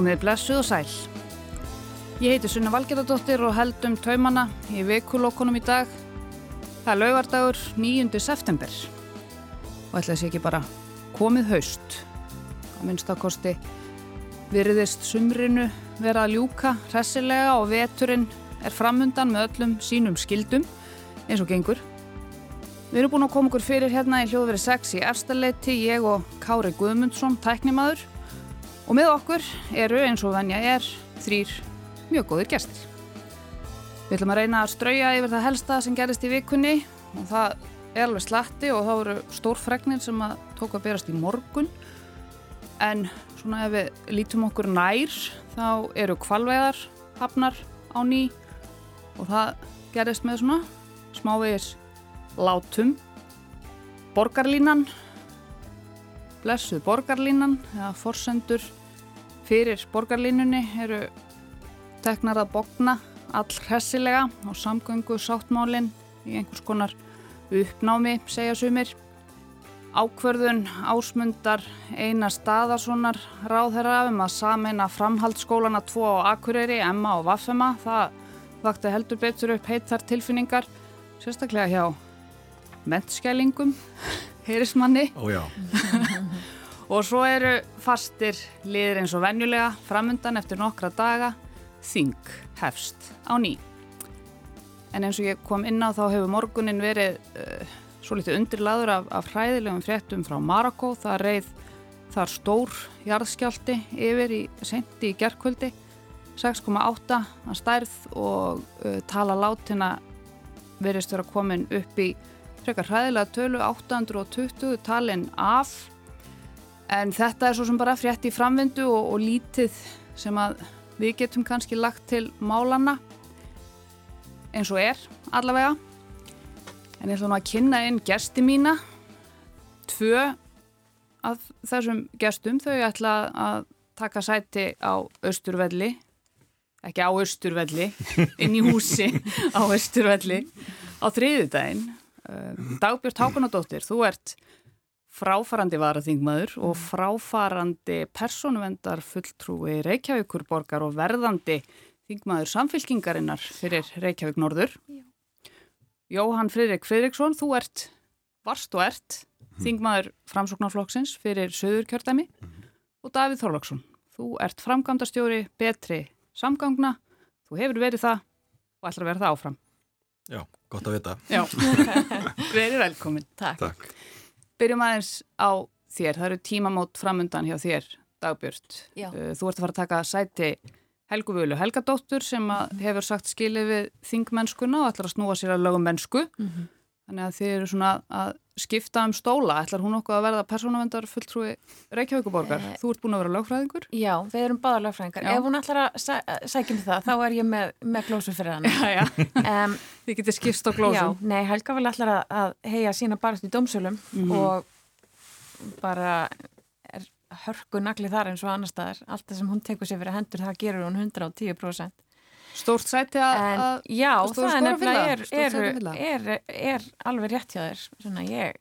Komið blessuð og sæl. Ég heiti Sunna Valgerðardóttir og held um taumana í vikulokkunum í dag. Það er laugardagur 9. september og ætla þessi ekki bara komið haust. Á minnstakosti virðist sumrinu vera að ljúka hressilega og veturinn er framundan með öllum sínum skildum eins og gengur. Við erum búin að koma okkur fyrir hérna í hljóðveri 6 í efstaleiti, ég og Kári Guðmundsson, tæknimaður og með okkur eru eins og venja er þrýr mjög góðir gestir. Við ætlum að reyna að strauja yfir það helsta sem gerist í vikunni. Og það er alveg slatti og þá eru stórfregnir sem að tók að berast í morgun. En svona ef við lítum okkur nær þá eru kvalveðar hafnar á ný. Og það gerist með svona smávegis látum. Borgarlínan blessuð borgarlínan eða forsendur fyrir borgarlínunni eru teknar að bogna all hressilega og samgöngu sáttmálinn í einhvers konar uppnámi segja sumir. Ákverðun ásmundar eina staðarssonar ráðherra um að sameina framhaldsskólana tvo á Akureyri, Emma og Vaffema það vakti heldur betur upp heittar tilfinningar sérstaklega hjá mentskælingum, heyrismanni Ójá, og svo eru fastir liðir eins og venjulega framundan eftir nokkra daga þing hefst á ný. En eins og ég kom inn á þá hefur morgunin verið uh, svo litið undirlaður af, af hræðilegum fréttum frá Marokko. Það reið þar stór jarðskjálti yfir í senti í gerkvöldi 6,8 að stærð og uh, tala látina verist vera komin upp í frekar hræðilega tölu 820 talin af en þetta er svo sem bara frétt í framvindu og, og lítið sem að við getum kannski lagt til málanna eins og er allavega. En ég ætla nú að kynna inn gesti mína. Tvö af þessum gestum þau ætla að taka sæti á Östurvelli ekki á Östurvelli inn í húsi á Östurvelli á þriðudaginn Dagbjörn Hákonadóttir, þú ert fráfarandi varaþingmaður og fráfarandi personuvendar fulltrúi Reykjavíkurborgar og verðandi þingmaður samfélkingarinnar fyrir Reykjavík Norður. Já. Jóhann Fridrik Fridriksson, þú ert varst og ert þingmaður framsóknarflokksins fyrir Söðurkjördæmi mm -hmm. og Davíð Þorlaksson, þú ert framkvæmdastjóri betri samgangna, þú hefur verið það og ætlar að vera það áfram. já, gott að vita Já, verið velkomin. Takk. Takk Byrjum aðeins á þér, það eru tímamót framundan hjá þér, Dagbjörn. Uh, Þú ert að fara að taka sæti Helgu Völu Helgadóttur sem hefur sagt skilið við þingmennskuna og ætlar að snúa sér að lögum mennsku. Mhm. Þannig að þið eru svona að skipta um stóla. Ætlar hún okkur að verða persónavendar fulltrúi Reykjavíkuborgar? Eh. Þú ert búin að vera lögfræðingur? Já, við erum báða lögfræðingar. Já. Ef hún ætlar að sæ, sækja um það, þá er ég með, með glósu fyrir hann. Já, já. Um, Þið getið skipst á já, glósum. nei, Helga vil ætlar að, að heia sína barast í dómsölum Mhm. og bara er hörku nagli þar eins og annar staðar. Allt það sem hún tekur sér fyrir hendur, það gerur hún 110%. Stórt sæti að... Já, það er nefnilega er, er, er, er alveg rétt hjá þér. Svona, ég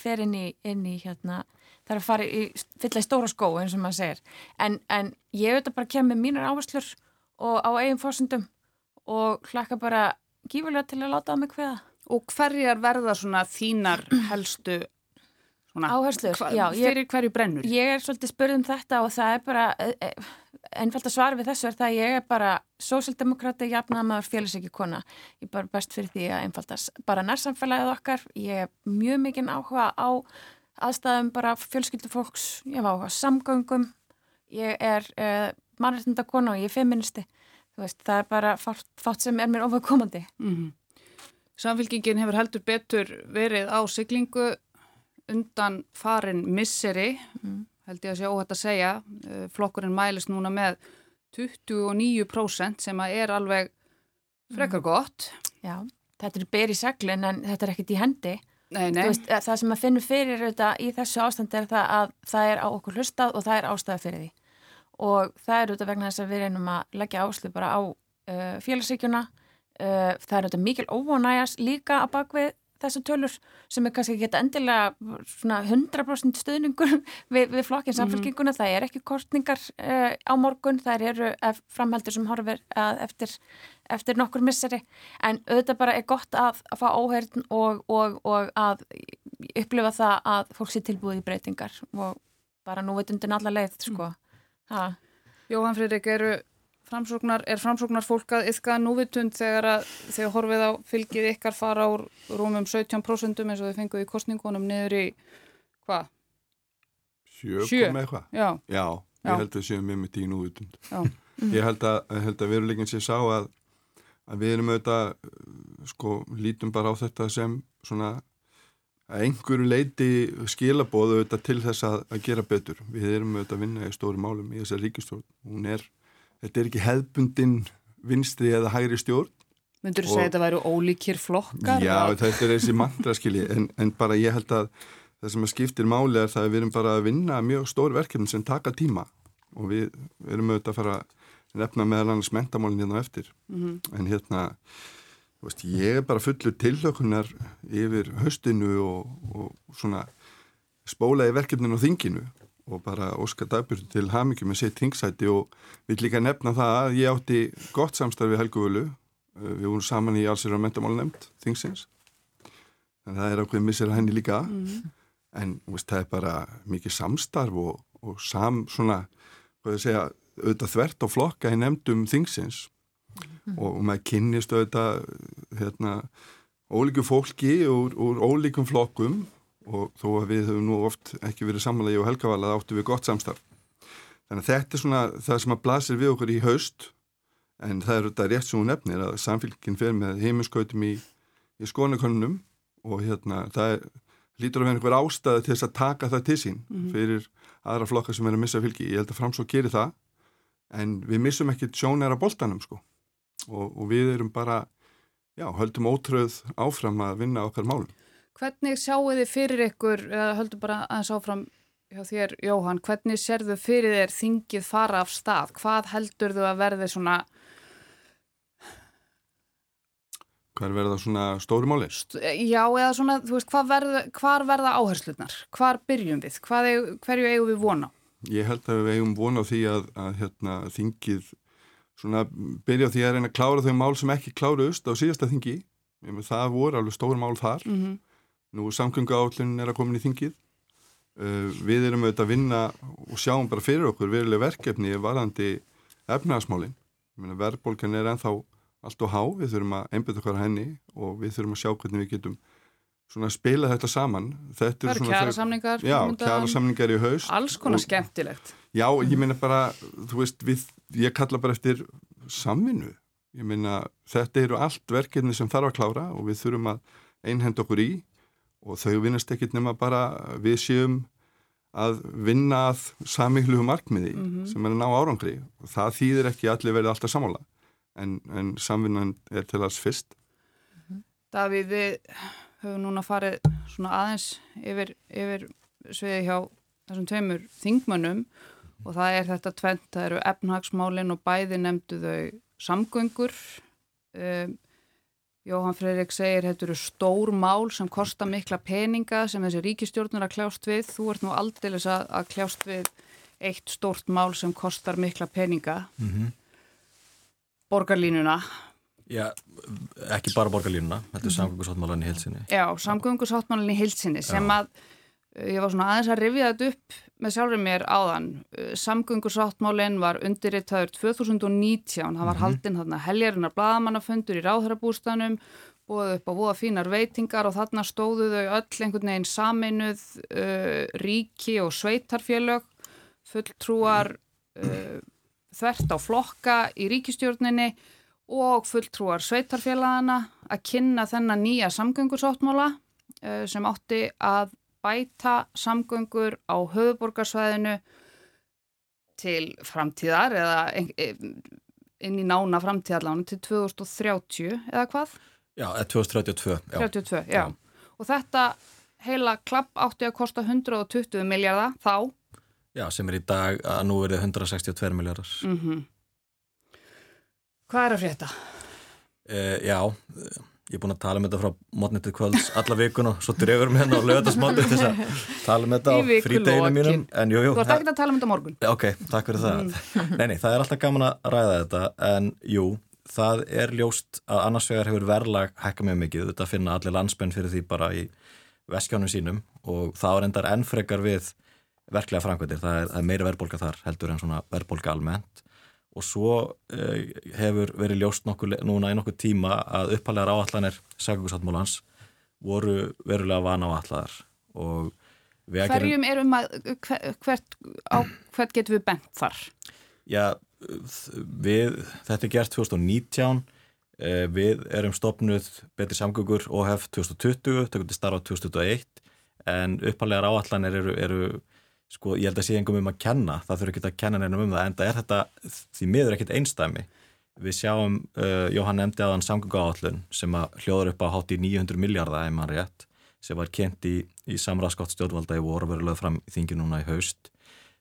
fer inn í, inn í hérna, það er að fara í, fylla í stóra skó eins og maður segir. En, en ég auðvitað bara kem með mínar áherslur og á eigin fórsendum og hlakka bara gífulega til að láta á mig hveða. Og hverjar verða svona þínar helstu Áherslur, hva- já, ég- fyrir hverju brennur? Ég er svolítið spurð um þetta og það er bara, einfalt að svara við þessu er það að ég er bara sósildemokrati, jafnaðamaður, félagsekki kona. Ég er bara best fyrir því að einfalda s- bara nærsamfélagið okkar. Ég er mjög mikinn áhuga á aðstæðum bara fjölskyldu fólks, ég var áhuga á samgöngum, ég er uh, mannrættinda kona og ég er feministi. Þú veist, það er bara fátt, fátt sem er mér ofakomandi. Mm Samfélkingin hefur heldur betur verið á siglingu undan farin misseri, Mhm. held ég að sé óhætt að segja. Eh, Flokkurinn mælist núna með 29% sem að er alveg frekar gott. Já, þetta er ber í seglun en þetta er ekkert í hendi. Nei, nei, Veist, að það sem að finnur fyrir auðvitað í þessu ástand er það að það er á okkur hlustað og það er ástæða fyrir því. Og það er auðvitað vegna þess að við reynum að leggja áslu bara á uh, félagsíkjuna. Uh, það er auðvitað mikil óvonæjas líka að bakvið þessu tölur sem er kannski ekki endilega svona 100% stuðningur við, við flokkin samfélkinguna, mm -hmm. það er ekki kostningar uh, á morgun, það eru framheldur sem horfir eftir, eftir nokkur misseri, en auðvitað bara er gott að, að fá óheirn og, og, og að upplifa það að fólk sé tilbúið í breytingar og bara nú veit undir alla leið, sko. Mm. Jóhann Friðrik, eru framsóknar, er framsóknar fólk að yfkaða núvitund þegar að þegar horfið á fylgið ykkar fara á rúmum 17% eins og þau fenguði í kostningunum niður í hvað? Sjö, Sjö. komið eitthvað? Já. Já, ég Já. held að séum við með tí núvitund. Ég held að, að veruleikin sé sá að, að við erum auðvitað, sko, lítum bara á þetta sem svona að einhverju leiti skilabóðu auðvitað til þess að, að gera betur. Við erum auðvitað að vinna í stóri málum í þessar ríkistjórn. Hún er þetta er ekki hefbundin vinstri eða hægri stjórn. Myndur þú segja að þetta væru ólíkir flokkar? Já, þetta er þessi mantra skilji. En, en bara ég held að það sem að skiptir máli er það að við erum bara að vinna mjög stór verkefni sem taka tíma. Og við erum auðvitað að fara að nefna meðal annars mentamálinn hérna eftir. Mm -hmm. en hérna veist, ég er bara fullur tillökunar yfir höstinu og, og svona spólaði verkefninu á þinginu og bara Óskar Dagbjörn til hamingjum með sitt tingsæti og vil líka nefna það að ég átti gott samstarfi Helgu Völu. Uh, við vorum saman í allsir og mentamálunemnd tingsins en það er ákveð missir henni líka. Mm. En veist, það er bara mikið samstarf og, og sam svona, hvað ég segja auðvitað þvert og flokka í nefndum tingsins mm. Og, og maður kynnist auðvitað hérna, ólíku fólki úr, úr ólíkum flokkum og þó að við höfum nú oft ekki verið samanlega og helgavala áttu við gott samstarf. Þannig að þetta er svona það sem að blasir við okkur í haust en það er þetta rétt sem hún nefnir að samfélginn fer með heiminskautum í, í skonakonunum og hérna það er, lítur að vera einhver ástæði til þess að taka það til sín mm -hmm. fyrir aðra flokka sem er að missa fylgi. Ég held að framsók gerir það en við missum ekki sjónæra boltanum sko og, og við erum bara, já, höldum ótröð áfram að vinna okkar málum. Hvernig sjáu þið fyrir ykkur, eða höldu bara aðeins áfram hjá þér Jóhann, hvernig serðu fyrir þér þingið fara af stað? Hvað heldur þú að verði svona... Hvað verða svona stórumáli? Já, eða svona, þú veist, verð, hvar verða áherslunar? Hvar byrjum við? Er, hverju eigum við vona? Ég held að við eigum vona því að, að hérna, þingið svona byrja því að reyna að klára þau mál sem ekki kláruðust á síðasta þingi. Það voru alveg stór mál þar. Mm -hmm. Nú samkvöngu állun er að koma í þingið. Uh, við erum auðvitað að vinna og sjáum bara fyrir okkur verileg verkefni varðandi efnagasmálinn. Verðbólkan er ennþá allt og há, við þurfum að einbjöða okkar henni og við þurfum að sjá hvernig við getum spila þetta saman. Þetta það eru kjæra samningar. Já, kjæra samningar í haust. Alls konar og, skemmtilegt. Já, ég minna bara, þú veist, við, ég kalla bara eftir samvinnu. Ég minna, þetta eru allt verkefni sem þarf að klára og við þurfum að einhenda okkur í og þau vinnast ekkit nema bara við séum að vinna að samíhluðu markmiði mm -hmm. sem er að ná árangri. Og það þýðir ekki allir verið alltaf samála en, en samvinnan er til alls fyrst. Mm -hmm. Davíð, við höfum núna farið svona aðeins yfir, yfir sviði hjá þessum tveimur þingmönnum. Og það er þetta tvent, það eru efnahagsmálin og bæði nefndu þau samgöngur. Um Jóhann Freirik segir þetta eru stór mál sem kosta mikla peninga sem þessi ríkistjórnur að kljást við. Þú ert nú aldeilis að, að kljást við eitt stórt mál sem kostar mikla peninga. Mm -hmm. Borgarlínuna. Já, ekki bara borgarlínuna, þetta er -hmm. samgöngusáttmálan í heilsinni. Já, samgöngusáttmálan í heilsinni sem Já. að ég var svona aðeins að rifja þetta upp með sjálfur mér áðan samgöngusáttmálinn var undirriðtaður 2019, það var mm -hmm. haldinn þarna heljarinnar bladamannafundur í ráðhörabústanum búið upp á voða fínar veitingar og þarna stóðu þau öll einhvern veginn saminuð uh, ríki og sveitarfélög fulltrúar uh, þvert á flokka í ríkistjórninni og fulltrúar sveitarfélagana að kynna þennan nýja samgöngusáttmála uh, sem átti að bæta samgöngur á höfuborgarsvæðinu til framtíðar eða inn í nána framtíðarlánu til 2030 eða hvað? Já, 2032. Já. 32, já. já. Og þetta heila klapp átti að kosta 120 miljardar þá. Já, sem er í dag að nú er það 162 miljardar. Mm -hmm. Hvað er að frétta? Uh, já, ég er búin að tala um þetta frá mótnið til kvölds alla vikun og svo drefur mér hérna á lögadagsmótið til að tala um þetta á frídeginu mínum. En jú, jú, Þú ert ekki að tala um þetta morgun. Ok, takk fyrir það. Mm. Nei, nei, það er alltaf gaman að ræða þetta en jú, það er ljóst að annars vegar hefur verðlag hækka mjög mikið. Þetta finna allir landspenn fyrir því bara í veskjánum sínum og það er endar ennfrekar við verklega framkvæmdir, það er, það er meira verðbólka þar heldur en svona verðbólka almennt og svo eh, hefur verið ljóst nokkuð, núna í nokkuð tíma að upphælegar áallanir segjugusáttmálans voru verulega vana áallar og Hverjum er um að hvert, á, hvert getur við bent þar? Já, við, þetta er gert 2019 eh, við erum stopnuð betri samgöngur og hef 2020, tökum til starfa 2021 en upphælegar áallanir eru, eru sko ég held að sé engum um að kenna, það þurfi ekki að kenna nefnum um það, en það er þetta því miður ekkit einstæmi. Við sjáum, uh, Jóhann nefndi aðan samgöngu áallun sem að hljóður upp á hátt í 900 miljardar, ef maður rétt, sem var kent í, í samræðskott stjórnvalda í voru verið lögð fram í þingi núna í haust.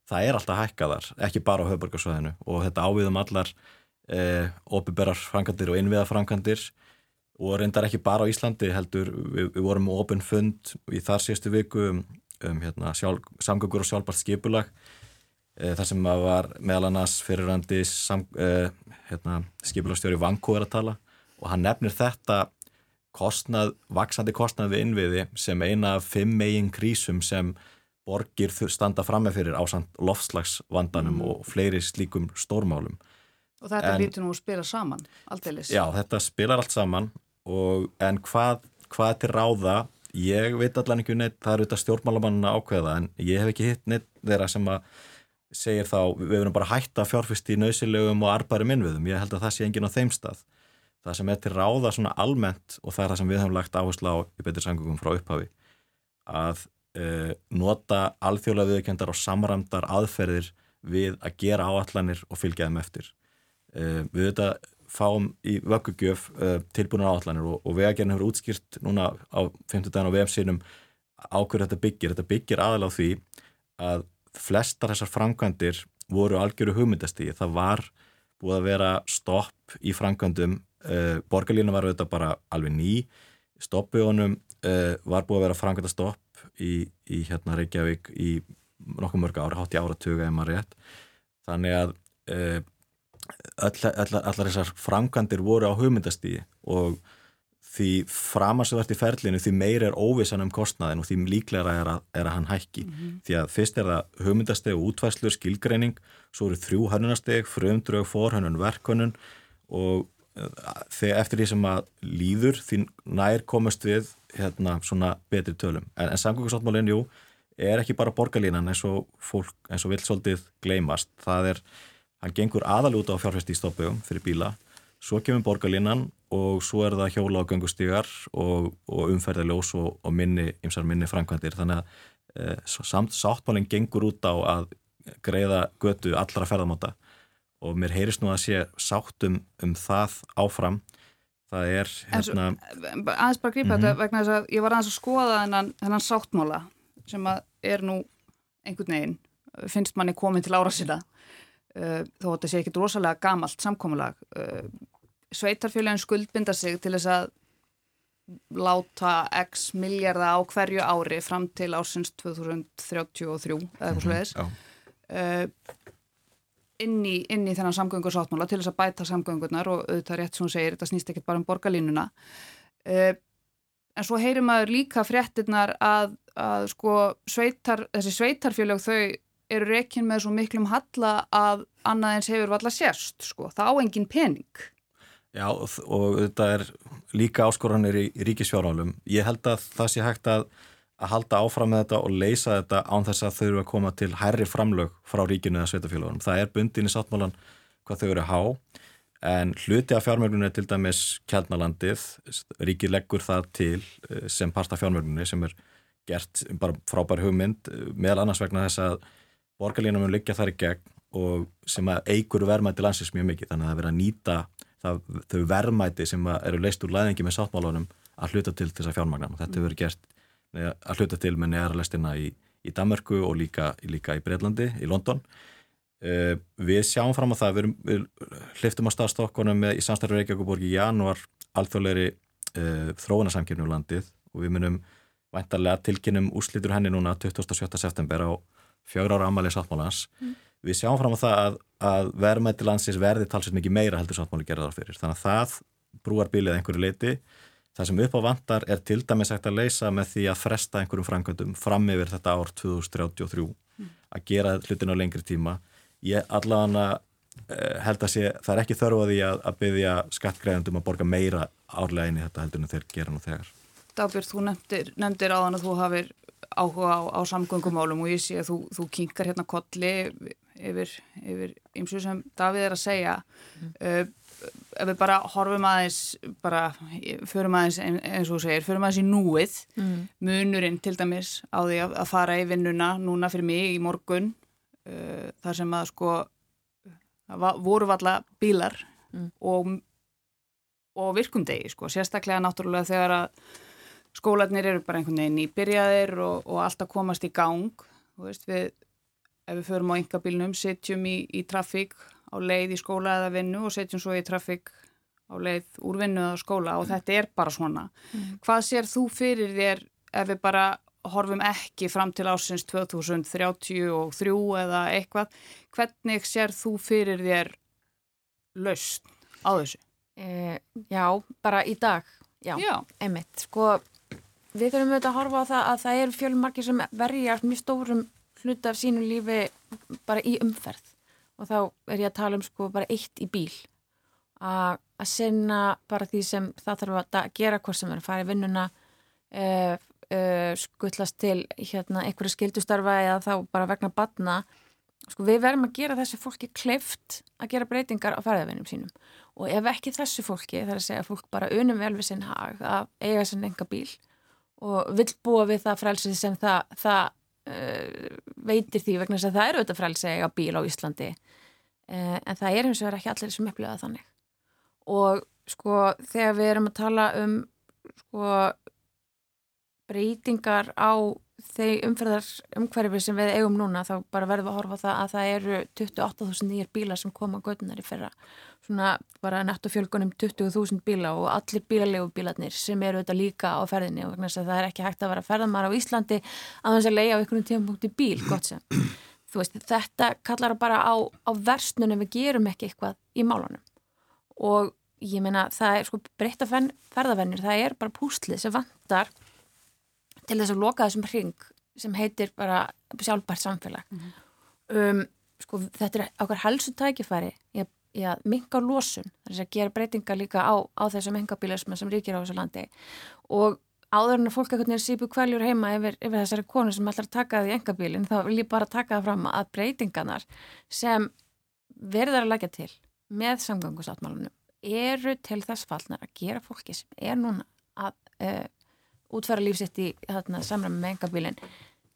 Það er alltaf hækkaðar, ekki bara á höfburgarsvæðinu og þetta áviðum allar uh, opiðberar frangandir og innviðafrangandir og reyndar ekki bara á Íslandi heldur, við, við vorum opinn fund í þar síðustu viku um hérna, samgöngur og sjálfbart skipulag e, þar sem maður var meðal annars fyrirrandi e, hérna, skipulagstjóri Vankóður að tala og hann nefnir þetta kostnað, vaksandi kostnað við innviði sem eina af fimm megin krísum sem borgir standa fram með fyrir ásand loftslagsvandanum mm. og fleiri slíkum stórmálum. Og þetta lítur nú að spila saman, aldeilis. Já, þetta spilar allt saman og, en hvað, hvað til ráða Ég veit allan ekki um neitt, það eru þetta stjórnmálamanna ákveða en ég hef ekki hitt neitt þeirra sem að segir þá við verðum bara hætta fjárfyrst í nöysilegum og arbæri minnviðum. Ég held að það sé engin á þeim stað. Það sem er til ráða svona almennt og það er það sem við höfum lagt áherslu á í betur sangungum frá upphafi að uh, nota alþjóðlega viðkendar og samramdar aðferðir við að gera áallanir og fylgja þeim eftir. Uh, við þetta fáum í vöggugjöf uh, tilbúinur áallanir og, og vegagerðin hefur útskýrt núna á 50 daginn á VF-sínum ákveður þetta byggir. Þetta byggir aðaláð því að flestar þessar framkvæmdir voru algjöru hugmyndastíði. Það var búið að vera stopp í framkvæmdum. Uh, Borgarlínu var þetta bara alveg ný. Stoppbjónum uh, var búið að vera framkvæmdastopp í, í hérna Reykjavík í nokkuð mörg ára, hátt í áratuga ef maður rétt. Þannig að allar þessar framkantir voru á hugmyndastíði og því framarsvart í ferlinu því meir er óvissan um kostnaðin og því líklega er að, er að hann hækki. Mm -hmm. því að fyrst er það hugmyndasteg og útvæslu skilgreining, svo eru þrjú hannunasteg frumdrög, forhannun, verkhannun og eh, þegar eftir því sem að líður því nær komast við hérna svona betri tölum. En, en samgöngusáttmálinn, jú, er ekki bara borgarlínan eins og fólk, eins og vilt svolítið gleymast, það er hann gengur aðalúta á fjárfæsti í stoppugum fyrir bíla, svo kemur borgarlinnan og svo er það hjóla og göngustígar og, og umferðarljós og, og minni, ymsar minni framkvæmdir. Þannig að e, samt sáttmálinn gengur út á að greiða götu allra ferðamáta. Og mér heyrist nú að sé sáttum um það áfram. Það er hérna aðeins bara grípa mm -hmm. þetta vegna þess að ég var aðeins að skoða þennan, þennan sáttmála sem að er nú einhvern veginn finnst manni komin til ára sína uh, þó að þetta sé ekki drosalega gamalt samkómulag uh, sveitarfélagin skuldbinda sig til þess að láta x miljardar á hverju ári fram til ársins 2033 eða eitthvað sluðis mm -hmm, inn í, inn í þennan samgöngur til þess að bæta samgöngurnar og auðvitað rétt sem hún segir, þetta snýst ekki bara um borgarlínuna. Uh, en svo heyrir maður líka fréttinnar að, að sko sveitar, þessi sveitarfélag þau eru rekin með svo miklum halla að annað eins hefur valla sérst sko, það á engin pening. Já og þetta er líka áskoranir í, í ríkisfjárálum ég held að það sé hægt að að halda áfram með þetta og leysa þetta án þess að þau eru að koma til hærri framlög frá ríkinu eða sveitafélagunum. Það er bundin í sáttmálan hvað þau eru að há en hluti af fjármögnunni er til dæmis kjaldnalandið, ríki leggur það til eh, sem part af fjármögnunni sem er gert bara frábær hugmynd meðal annars vegna þess að borgarlínum mun liggja þar í gegn og sem að eigur verðmætti landsins mjög mikið. Þannig að það verður að nýta það, þau verðmætti sem eru leist úr læðingi með sáttmálunum að hluta til þess að fjármagnan og þetta hefur verið gert að hluta til með neðara lestina í, í Danmarku og líka, líka í Breitlandi, í London. Uh, við sjáum fram á það við, við hliftum á staðstokkonum í samstæður Reykjavíkuborg í janúar alþjóðleiri uh, þróunarsamkjörnum landið. Og við munum væntarlega tilkynum úrslitur henni núna 27. september á fjögur ára amalið sáttmálans. Mm. Við sjáum fram á það að, að verðmætti landsins verði talsveit mikið meira heldur sáttmáli gerðar fyrir. Þannig að það brúar bílið einhverju leiti. Það sem upp á vandar er til dæmis ekkert að leysa með því að fresta einhverjum framkvæmdum fram yfir þetta ár 2033 mm. að gera hlutin á lengri tíma. Ég allavega uh, held að sé, það er ekki þörfaði að, að byggja skattgreðandum að borga meira árlega inn í þetta heldur en þeir gera nú þegar. Dagbjörn, þú nefndir, nefndir þann að þú hafið áhuga á, á samgöngumálum og ég sé að þú, þú kynkar hérna kolli yfir, yfir ymsu sem Davíð er að segja mm. uh, ef við bara horfum aðeins bara, förum aðeins eins og þú segir, förum aðeins í núið mm. munurinn til dæmis á því að, að fara í vinnuna núna fyrir mig í morgun uh, þar sem að sko voru valla bílar mm. og, og virkumdegi sko, sérstaklega náttúrulega þegar að skólanir eru bara einhvern veginn nýbyrjaðir og, og alltaf komast í gang veist, við, ef við förum á yngabílnum setjum í, í trafík á leið í skóla eða vinnu og setjum svo í trafík á leið úr vinnu eða skóla og þetta er bara svona mm. hvað sér þú fyrir þér ef við bara horfum ekki fram til ásins 2033 eða eitthvað hvernig sér þú fyrir þér laust á þessu? Eh, já, bara í dag já, já. einmitt, sko við þurfum auðvitað að horfa á það að það eru fjölmarkir sem verja mjög stórum hlut af sínu lífi bara í umferð. Og þá er ég að tala um sko bara eitt í bíl. Að sinna bara því sem það þarf að gera hvort sem er að fara í vinnuna uh, uh, skullast til hérna einhverju skildustarfa eða þá bara vegna batna sko við verðum að gera þessi fólki kleift að gera breytingar á ferðarvinnum sínum. Og ef ekki þessu fólki þarf að segja að fólk bara unum vel við sinn hag að eiga sinn enga bíl og vill búa við það frelsið sem það, það uh, veitir því vegna þess að það eru auðvitað frelsið á bíl á Íslandi. Uh, en það er og verið ekki allir sem upplifa þannig. Og sko þegar við erum að tala um sko breytingar á þeir umferðar umhverfi sem við eigum núna þá bara verðum við að horfa það að það eru 28.000 nýjir bílar sem koma gödunar í fyrra. Svona bara nettofjölgunum 20.000 bíla og allir bílalegu bílarnir sem eru þetta líka á ferðinni og það er ekki hægt að vera ferðamara á Íslandi að þess að leiða á einhvern tímapunkti bíl gott sem. Veist, þetta kallar bara á, á versnunum við gerum ekki eitthvað í málunum. Og ég meina það er sko breytta ferðavennir það er bara púslið sem vandar til þess að loka þessum hring sem heitir bara sjálfbært samfélag mm -hmm. um, sko þetta er okkar helsu tækifæri í að, í að minga lósun, þess að gera breytinga líka á, á þessum hengabílisma sem ríkir á þessu landi og áður en að fólk eitthvað sípu kvæljur heima yfir, yfir þessari konu sem ætlar að taka það í engabílin þá vil ég bara taka það fram að breytinganar sem verður að lækja til með samgangusáttmálunum eru til þess fallnar að gera fólki sem er núna að uh, útfæra lífsitt í samræmi með engabílinn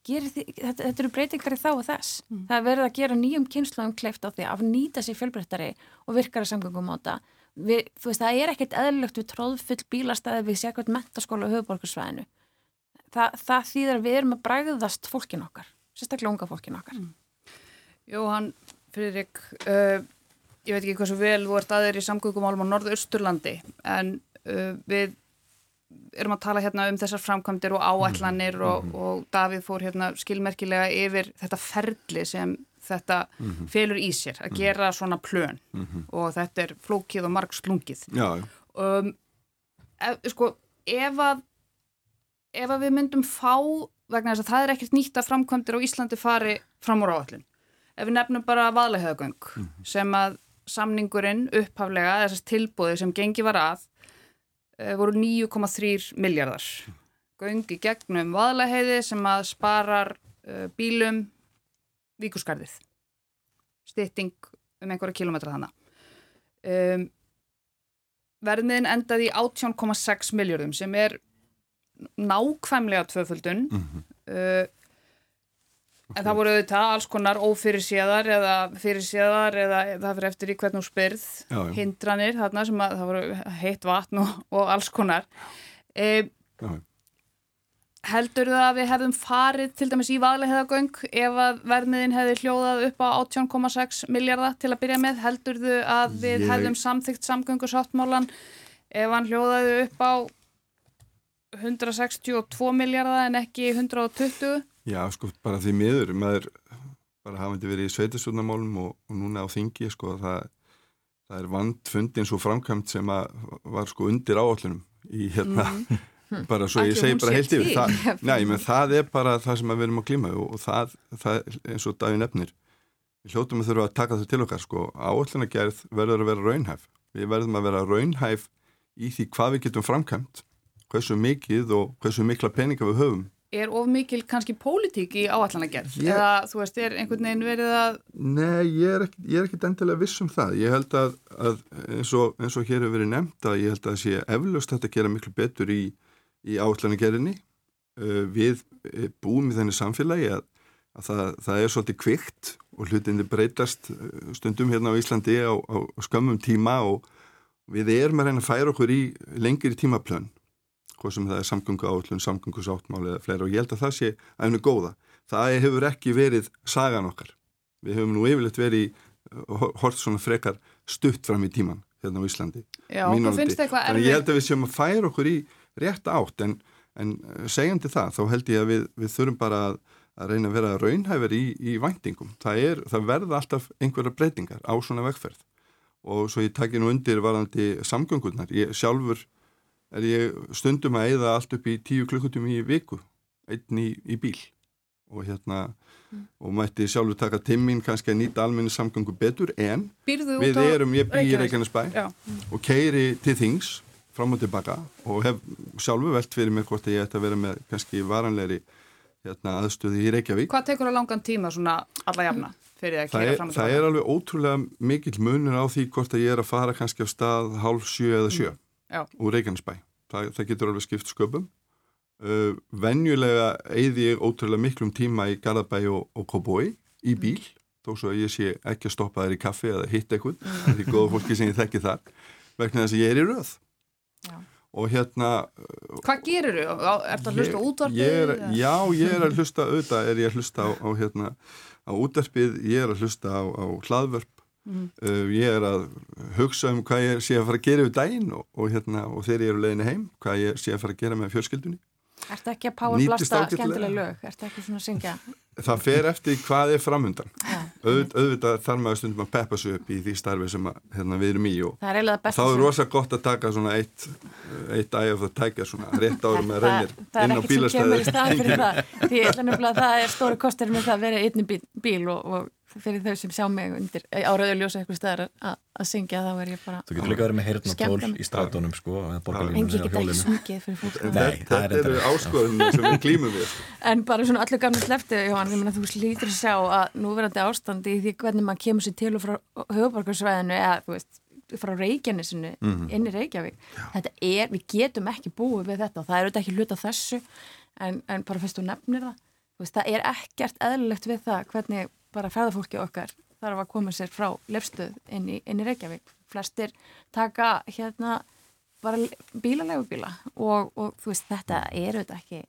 þetta, þetta eru breytingar í þá og þess. Mm. það verður að gera nýjum kynnslóðum kleift á því að nýta sér fjölbreyttari og virkara samgöngum á þetta við, veist það er ekkert eðlögt við tróðfull bílastæði við sér eitthvað mentaskóla og höfuborgarsvæðinu Þa, það þýðir að við erum að bræðast fólkin okkar, sérstaklega unga fólkin okkar. Mm. Jóhann Friðrik uh, ég veit ekki hvað svo vel þú ert aðeir í samgöngumálum á Norðausturlandi en uh, við erum að tala hérna um þessar framkvæmdir og áætlanir mm -hmm. og, mhm. og Davíð fór hérna skilmerkilega yfir þetta ferli sem þetta mm -hmm. felur í sér að mhm. gera svona plön -hmm. og þetta er flókið og marg slungið um, ef, sko ef að ef að við myndum fá vegna þess að það er ekkert nýtt að framkvæmdir á Íslandi fari fram úr áallin ef við nefnum bara vaðlegaðagöng mhm. sem að samningurinn upphaflega þessast tilbúði sem gengi var að voru 9,3 miljardar göngi gegnum vaðlaheiði sem að sparar uh, bílum víkurskarðið. Stytting um einhverja kilómetra þannig um, verðmiðin endaði í 18,6 miljardum sem er nákvæmlega tvöföldun. Mm -hmm. uh, En það voru auðvitað alls konar ófyrirséðar eða fyrirséðar eða það fyrir eftir í hvern og spyrð já, já. hindranir þarna sem að það voru heitt vatn og, og alls konar. E, heldur það að við hefðum farið til dæmis í vaðleheðagöng ef að verðmiðin hefði hljóðað upp á 18,6 miljardar til að byrja með? Heldur þau að við Ég... hefðum samþygt samgöngu sáttmálan ef hann hljóðaði upp á 162 miljardar en ekki 120? Já, sko, bara því miður, maður bara hafandi verið í sveitisvöldnamálum og, og núna á þingi, sko, það, það er vandfundin svo framkvæmt sem að var sko undir áallunum í hérna, mm. bara svo ég segi bara heilt yfir. Það, nei, menn það er bara það sem við erum að glíma og, og það, það eins og daginn nefnir, við hljóttum að þurfa að taka það til okkar, sko, áallunagerð verður að vera raunhæf. Við verðum að vera raunhæf í því hvað við getum framkvæmt, hversu mikið og hversu mikla peninga við höfum Er of mikil kannski pólitík í áallanagerð? Eða þú veist, er einhvern veginn verið að Nei, ég er ekki, ég er ekki endilega viss um það. Ég held að, að eins, og, eins og hér hefur verið nefnt að ég held að sé eflaust þetta að gera miklu betur í, í átlanagerðinni. Uh, við eh, búum í þenni samfélagi að, að það, það er svolítið kvikt og hlutinni breytast eh, stundum hérna á Íslandi á, á skömmum tíma og við erum að reyna að færa okkur í lengri tímaplön hvað sem það er samgöngu átlun, samgöngu sáttmáli eða fleira og ég held að það sé að hennu góða. Það hefur ekki verið sagan okkar. Við höfum nú yfirleitt verið í uh, hort svona frekar stutt fram í tíman hérna á Íslandi. Já, áliti. finnst eitthvað Þannig ég erfið held að við séum að færa okkur í rétt átt en, en uh, segjandi það, þá held ég að við, við þurfum bara að, að reyna að vera raunhæfur í, í væntingum. Það, er, það verða alltaf einhverja breytingar á svona vegferð og svo ég takki nú undir varðandi samgöngurnar. Ég sjálfur er ég stundum að eyða allt upp í tíu klukkutum í viku, einn í, í bíl. Og hérna og mætti sjálfur taka timminn kannski að nýta almenni samgöngu betur en Býrðu við erum, ég bý í Reykjanesbæ? Og keiri til þings fram og tilbaka og hef sjálfur velt fyrir mér hvort að ég ætti að vera með kannski varanlegri hérna, aðstöði í Reykjavík. Hvað tekur það langan tíma svona alla jafna fyrir að það er, fram og það tilbaka? er alveg ótrúlega mikill munur á því hvort að ég er að fara kannski á stað hálf sjö eða sjö Já. úr Reykjanesbæ það, það getur alveg skipt sköpum uh, venjulega eyði ég ótrúlega miklum tíma í Garðabæ og, og Kóbói í bíl þó svo að ég sé ekki að stoppa þær í kaffi eða hitt eitthvað, mm. því góða fólki sem ég þekki þar vegna þess að ég er í röð Já. og hérna Hvað gerir þú? Er það að hlusta útvarpið? er? Já, ég er að hlusta auðvitað er ég að hlusta á, á, hérna, á útvarpið, ég er að hlusta á, á hlaðvörp Mhm. uh, ég er að hugsa um hvað ég sé að fara að gera yfir daginn og, og, hérna, og þegar ég er á leiðinni heim hvað ég sé að fara að gera með fjölskyldunni Ertu ekki að powerblasta skemmtilega lög? Ertu ekki svona að syngja? það fer eftir hvað er framundan Já. Auð, auðvitað þarf maður stundum að peppa sig upp í því starfi sem að, hérna, við erum í og Það er þá er rosa gott að taka svona eitt eitt æg of það tækja svona rétt árum með Það- rennir það er inn á ekkert sem kemur í stað fyrir bílastæði það því það er stóri kostur með það að vera einn í bíl, bíl og, og fyrir þau sem sjá mig undir á rauðu ljósa eitthvað staðar að, að syngja þá er ég bara Þú getur líka verið með Skemmtum. í strátunum sko, engi á geta ekki sungið fyrir fólk Nei, það þetta er eru áskoðunum sem við klímum við en bara svona allir gamla slefti Jóhann, ég meina þú slítur að sjá að núverandi ástandi í því hvernig maður kemur sér til og frá höfuborgarsvæðinu eða þú veist frá Reykjanesinu Mhm. inn í Reykjavík. Þetta er, við getum ekki búið við þetta og það er auðvitað ekki hluta þessu en, en bara fyrst þú nefnir það bara ferðarfólki okkar þarf að koma sér frá lefstöð inn í, inn í Reykjavík. Flestir taka hérna bara bílalegu bíla og, og þú veist, þetta er auðvitað ekki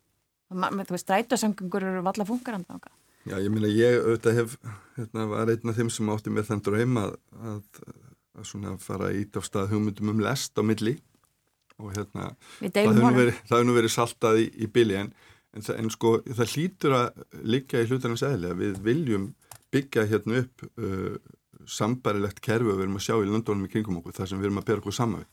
þú veist, strætósamgöngur eru valla funkarandanga Já, ég meina ég auðvitað hef hérna, var einn af þeim sem átti með þann draum að, að, að svona fara að ít af stað hugmyndum um lest á milli og hérna það hefur verið, verið saltað í, í bili en, en, en sko það hlýtur að liggja í hlutarnas eðlega við viljum byggja hérna upp uh, sambarilegt kerfi og við erum að sjá í löndunum í kringum okkur þar sem við erum að bera okkur saman við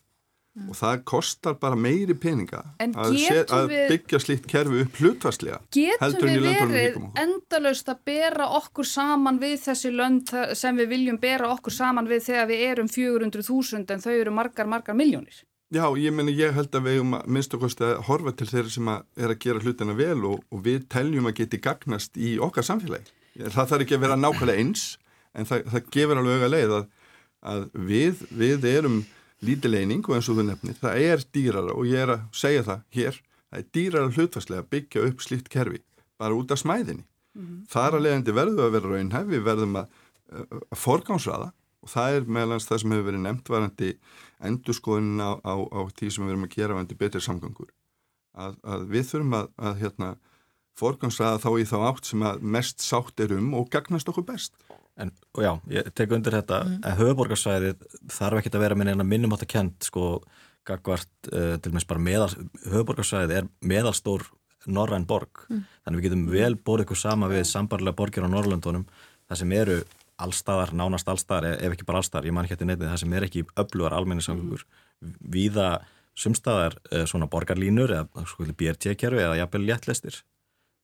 og það kostar bara meiri peninga En að, getum að við- byggja slíkt kerfi upp hlutvarslega Getum heldur en í við löndunum í verið kringum okkur endalaust að bera okkur saman við þessi lönd sem við viljum bera okkur saman við þegar við erum 400.000 en þau eru margar, margar miljónir? Já, ég meni ég held að við um að minnst okkur að horfa til þeirra sem að er að gera hlutina vel og, og við teljum að geti gagnast í okkar samfélagi. Það þarf ekki að vera nákvæmlega eins en það, það gefur alveg auga leið að, að við, við erum lítið leining og eins og þú nefnir, það er dýrara og ég er að segja það hér, það er dýrara hlutfarslega að byggja upp slíkt kerfi bara út af smæðinni. Þar að leiðandi verðum að vera raunhæf, við verðum að, að forgámsraða og það er meðlans það sem hefur verið nefnt varandi endurskoðun á, á, á því sem við erum að gera varandi betri samgöngur. Að, að við þurfum að, að hérna, forgámsraða þá í þá átt sem að mest sátt er um og gagnast okkur best. En já, ég tek undir þetta Mm. en höfuborgarsvæðið þarf ekki að vera með neina minnum átt að kent sko gagvart uh, til og meins bara meðal, höfuborgarsvæðið er meðalstór norræn borg mm. þannig við getum vel borðið ykkur sama við sambarlega borgir á Norrlöndunum það sem eru allstaðar, nánast allstaðar ef ekki bara allstaðar, ég man ekki hætti neytið það sem er ekki öflugar almenningssamgöngur mm. viða sumstaðar uh, svona borgarlínur eða sko BRT-kerfi eða jafnvel léttlestir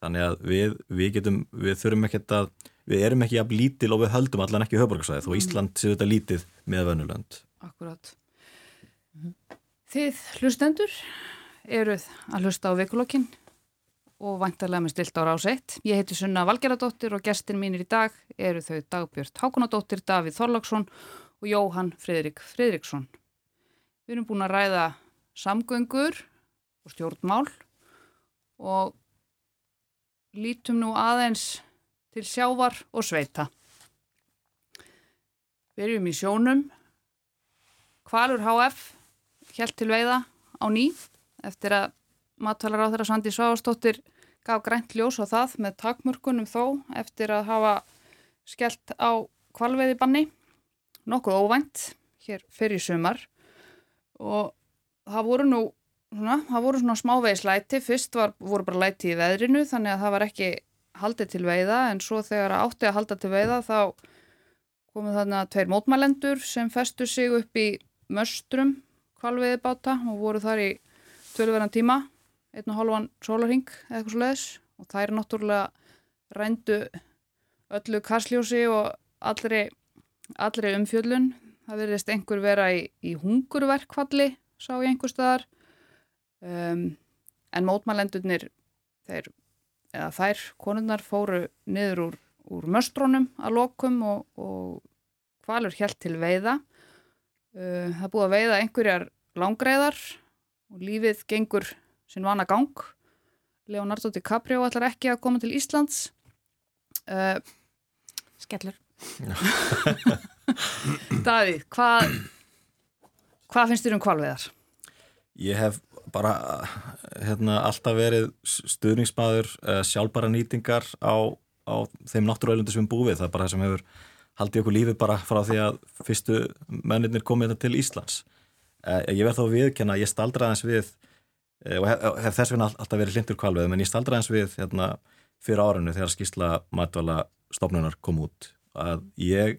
þannig að við, við getum, við þurfum ekkert að við erum ekki jafn lítil og við höldum allan ekki höfborgarsvæði þó Ísland séu þetta lítið með vönulönd Akkurát Þið hlustendur eruð að hlusta á vikulokkin og vantarlega með stilt ára ásett. Ég heiti Sunna Valgeradóttir og gestin mínir í dag eru þau Dagbjörn Hákonadóttir, Davíð Þorlagsson og Jóhann Fridrik Fridriksson. Við erum búin að ræða samgöngur og stjórnmál og lítum nú aðeins til sjávar og sveita. Við erum í sjónum. Kvalur HF helt til veiða á ný eftir að matvalar á þeirra Sandi Svavastóttir gaf grænt ljós á það með takmörkunum þó eftir að hafa skellt á kvalveiði banni nokkuð óvænt hér fyrir sumar og það voru nú svona, það voru svona smávegis læti fyrst var, voru bara læti í veðrinu þannig að það var ekki haldið til veiða en svo þegar átti að halda til veiða þá komu þarna tveir mótmælendur sem festu sig upp í möstrum kvalveiði báta og voru þar í tölverðan tíma einn og hálfan sólarhing eða eitthvað svo leiðis og það er náttúrulega rændu öllu kastljósi og allri, allri umfjöllun. Það verðist einhver vera í, í hungurverkvalli, sá ég einhver staðar. Um, en mótmælendurnir, þeir, eða þær konunnar fóru niður úr, úr möstrónum að lokum og, og hvalur helt til veiða. Uh, það búið að veiða einhverjar langreiðar og lífið gengur sinn vana gang Leonardo DiCaprio ætlar ekki að koma til Íslands uh, Skellur Davíð, hvað hvað finnst þér um kvalveðar? Ég hef bara hérna, alltaf verið stuðningsmaður uh, sjálfbara nýtingar á, á þeim náttúruælundu sem við búið það er bara það sem hefur haldið okkur lífið bara frá því að fyrstu mennir komið þetta til Íslands. Uh, ég verð að viðkenna ég staldraðans við Eh, og hef, hef þess vegna alltaf verið hlindur kvalveð menn ég staldra eins við hérna, fyrir árunni þegar skýrsla matvala stofnunar kom út. Að ég,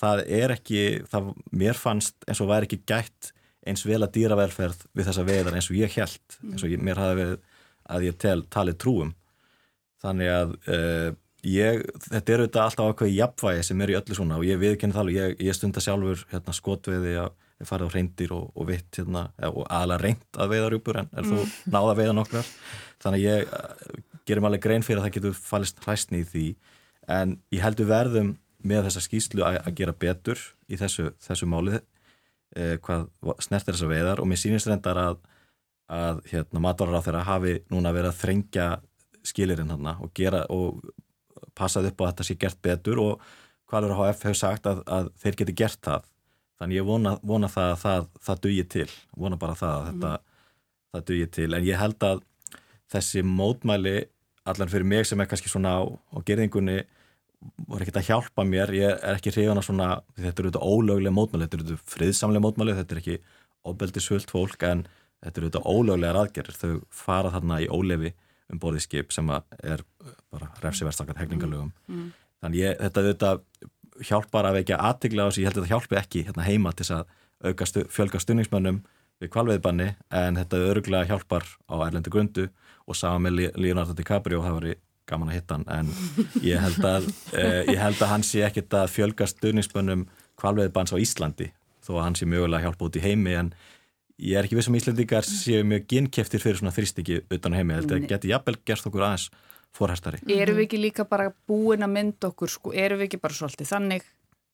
það er ekki það, mér fannst eins og væri ekki gætt eins vel að dýravelferð við þessa veðar eins og ég held eins og ég, mér hafi verið að ég tel talið trúum þannig að uh, ég, þetta er auðvitað alltaf ákveði jafnvægi sem er í öllu svona og ég viðkenni það og ég, ég stunda sjálfur hérna, skotveði að farið á reyndir og, og vitt hérna, og aðalega reynd að veiða rjúpur en er þú mm. náða að veiða nokkrar. Þannig að ég uh, gerum alveg grein fyrir að það getur fallist hræstni í því. En ég heldur verðum með þessa skýslu að, gera betur í þessu, þessu máli. eh, hvað snertir þessa veiðar. Og mér sínist reyndar að, að hérna, matvarar á þeirra hafi núna verið að þrengja skilirinn hann og gera og passað upp á að þetta sé gert betur. Og hvaður HF hefur sagt að, að þeir geti gert það. Þannig ég vona, vona það að það, það dugir til. Vona bara það að mm. þetta það dugir til, en ég held að þessi mótmæli allan fyrir mig sem er kannski svona á, á gerðingunni voru ekkert að hjálpa mér. Ég er ekki hrifan að svona þetta eru auðvitað ólöglega mótmæli, þetta eru auðvitað friðsamlega mótmæli þetta er ekki óbeldisvöld fólk en þetta eru auðvitað ólöglega aðgerðir. Þau fara þarna í ólefi um borðið skip sem er bara refsiverðstakar hegningalögum mm. mm. þannig ég, þetta auðvitað hjálpar að vekja aðtegla á þessu, ég held að þetta hjálpi ekki hérna heima til að auka stu, fjölga stunningsmönnum við kvalveðbanni en þetta öruglega hjálpar á erlendu grundu. Og sama með Leonardo DiCaprio það var gaman að hitta hann en ég held að, eh, ég held að hann sé ekkit að fjölga stunningsmönnum kvalveðbans á Íslandi þó að hann sé mögulega hjálpa út í heimi en ég er ekki vissum Íslandikar séu mjög ginnkeftir fyrir svona þrýstikki utan á heimi, ég held að geti jafnvel gerst okkur aðeins fórhæstari. Erum við ekki líka bara búin að mynda okkur, sko, erum við ekki bara svolítið þannig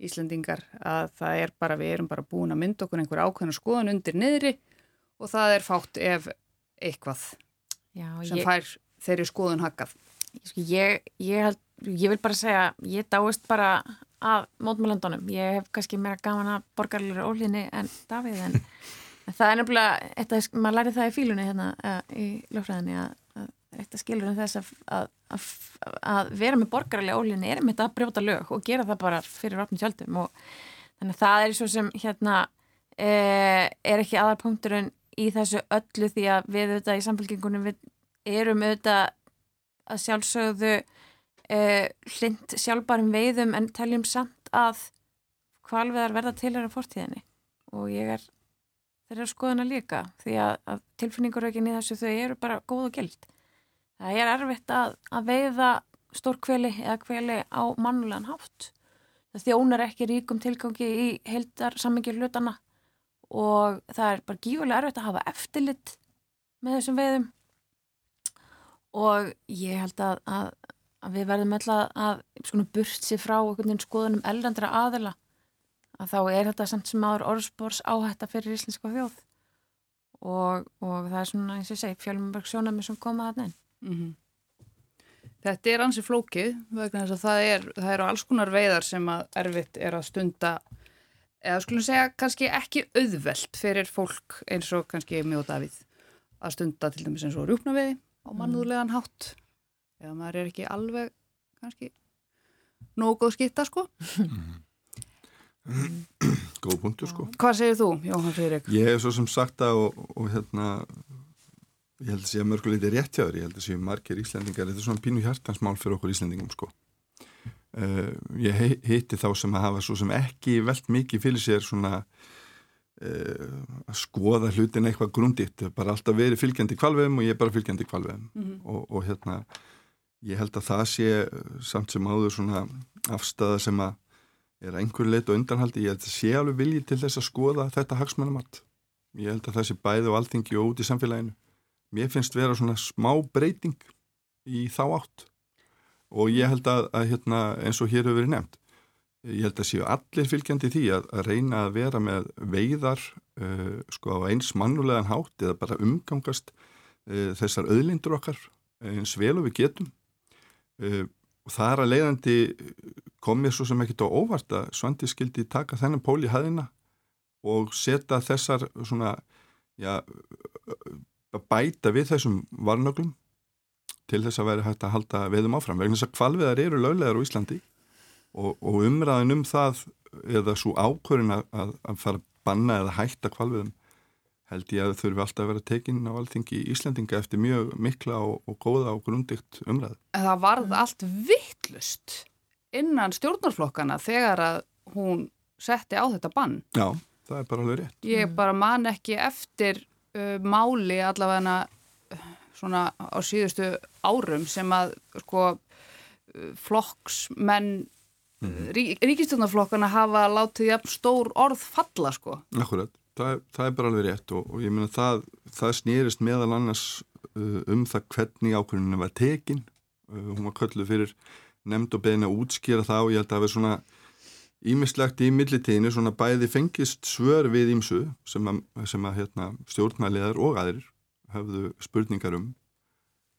Íslandingar að það er bara, við erum bara búin að mynda okkur einhver ákveðna skoðan undir niðri og það er fátt ef eitthvað Já, sem ég, fær þeirri skoðun hakkað. Ég, ég, held, ég vil bara segja, ég dáist bara að mótmjölandunum. Ég hef kannski meira gaman að borgarleira ólinni en Davíð en það er nefnilega, maður læri það í fílunni hérna í lögfræðinni að eitt að skilur um þess að, að, að, að vera með borgarlega ólinni er með þetta að brjóta lög og gera það bara fyrir rafnum tjöldum og þannig að það er svo sem hérna eh, er ekki aðarpunkturinn í þessu öllu því að við auðvitað í samfélkingunum við erum auðvitað að sjálfsögðu eh, hlind sjálfbærum veiðum en teljum samt að hvalveðar verða til á fortíðinni og ég er þeirra skoðuna líka því að, að tilfinningarökin í þessu þau eru bara góð og gild. Það er erfitt að, að veiða stórkveli eða kveli á mannulegan hátt. Það þjónar ekki ríkum tilgangi í heildar sammingir hlutana og það er bara gífurlega erfitt að hafa eftirlit með þessum veiðum og ég held að, að, að við verðum öll að, burt sér frá skoðunum eldandra aðila að þá er þetta samt sem aður orðspórs áhætta fyrir íslenska þjóð. Og, og það er svona eins og segi fjölmjörg sjónami sem koma að neinn mm -hmm. Þetta er ansi flókið vegna þess að það er, það eru alls konar veiðar sem að erfitt er að stunda eða skulum segja kannski ekki auðvelt fyrir fólk eins og kannski mjög Davíð að stunda til dæmis eins og rjúpnaveiði á mannúðlegan hátt. Eða maður er ekki alveg kannski nógu góð skitta sko. Mhm. Góð punktur sko. Hvað segir þú, Jóhann Freyrík? Ég hef svo sem sagt að og, og hérna ég held að sé að mörguleiti er rétt hjá þér. Ég held að sé margir íslendingar. Þetta er svona pínu hjartansmál fyrir okkur íslendingum sko. Uh, ég heiti þá sem að hafa svo sem ekki veld mikið fyrir sér svona að skoða hlutin eitthvað grunditt bara alltaf verið fylgjandi kvalveðum og ég er bara fylgjandi kvalveðum mm -hmm. og, og hérna ég held að það sé samt sem áður svona afstæða sem að er einhver leitt og undanhaldi, ég held að sé alveg vilji til þess að skoða þetta hagsmannamatt ég held að það sé bæði og alltingi og út í samfélaginu. Mér finnst vera svona smá breyting í þá átt. Og ég held að, að hérna, eins og hér hefur verið nefnt ég held að séu allir fylgjandi því að, að reyna að vera með veiðar uh, sko á eins mannulegan hátt eða bara umgangast uh, þessar öðlindur okkar eins vel og við getum uh, og það er að leiðandi kom mér svo sem ekkit á óvart að Svandi skildi taka þennan pól í hæðina og setja þessar svona, já, bæta við þessum varnöglum til þess að vera hægt að halda veðum áfram. Vegna þess að kvalviðar eru löglegar á Íslandi og, og umræðin um það eða svo ákvörin að, að, fara að banna eða hætta kvalviðum held ég að þurfi alltaf að vera tekinn á alltingi í Íslandinga eftir mjög mikla og, og góða og grundikt umræð. En það varð allt vittlust innan stjórnarflokkana þegar að hún setti á þetta bann. Já, það er bara alveg rétt. Ég bara man ekki eftir uh, máli allavega svona á síðustu árum sem að sko uh, flokksmenn. Rík, ríkistjórnarflokkana hafa látið jafn stór orð falla sko. Akkurat, það, það er bara alveg rétt og, og ég meina það, það snýrist meðal annars uh, um það hvernig ákveðinu var tekin. Uh, hún var kölluð fyrir nefnd og beðin að útskýra það og ég held að það er svona ímislegt í millitíðinu svona bæði fengist svör við ímsu sem að, sem að hérna, stjórnarlegar og aðrir hafðu spurningar um.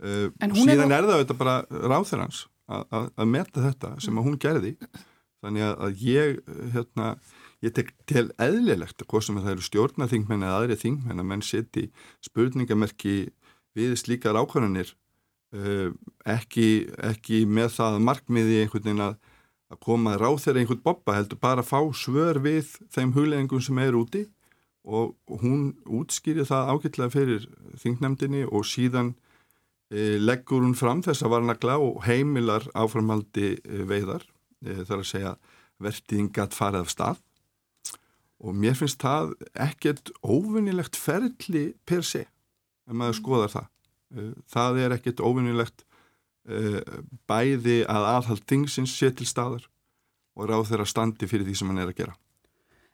Uh, síðan er, er það auðvitað bara ráþurans að meta þetta sem að hún gerði. Þannig að, að ég hérna, ég tek til eðlilegt að hvað sem það eru stjórnarþingmenn eða aðri þingmenn að menn seti spurningamerki við slíkar ákvarðanir Eh, ekki, ekki með það markmiði einhvern veginn að, að koma ráð þeirra einhvern boppa heldur bara að fá svör við þeim hugleggingum sem er úti. Og hún útskýri það ágætlega fyrir þingnemdini og síðan leggur hún fram þess að varnagla og heimilar áframhaldi e, veiðar e, þar að segja vertiðingat farið af stað. Og mér finnst það ekkert óvinnilegt ferli per se ef maður skoðar það. Eh, það er ekkit óvinnilegt eh, bæði að aðhald þingsins sé til staðar og ráð þeirra standi fyrir því sem hann er að gera.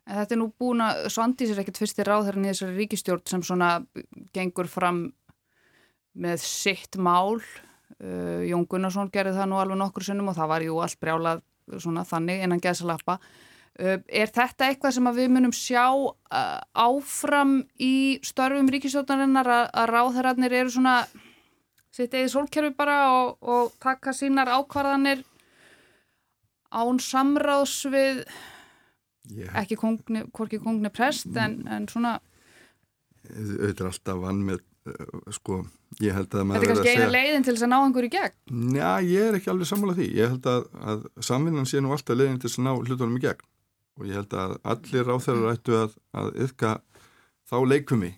En þetta er nú búin að Svandís er ekkit fyrstir ráð þeirra í þessari ríkistjórn sem svona gengur fram með sitt mál. Uh, Jón Gunnarsson gerði það nú alveg nokkur sunnum og það var jú allt brjálað svona þannig innan geðsalappa. Uh, er þetta eitthvað sem við munum sjá uh, áfram í störfum ríkisjótarinnar að, ráðherrarnir eru svona sitt eða sólkerfi bara og, og taka sínar ákvarðanir án samráðs við yeah. ekki kongni, kongni prest en, en svona er alltaf vann með sko, ég held að Þetta er kannski eina segja... leiðin til þess að ná einhverju gegn? Já, ég er ekki alveg sammálað því. Ég held að, að samvinnan sé nú alltaf leiðin til þess að ná hlutunum í gegn. Og ég held að allir ráþærar ættu að, að yfka þá leikumi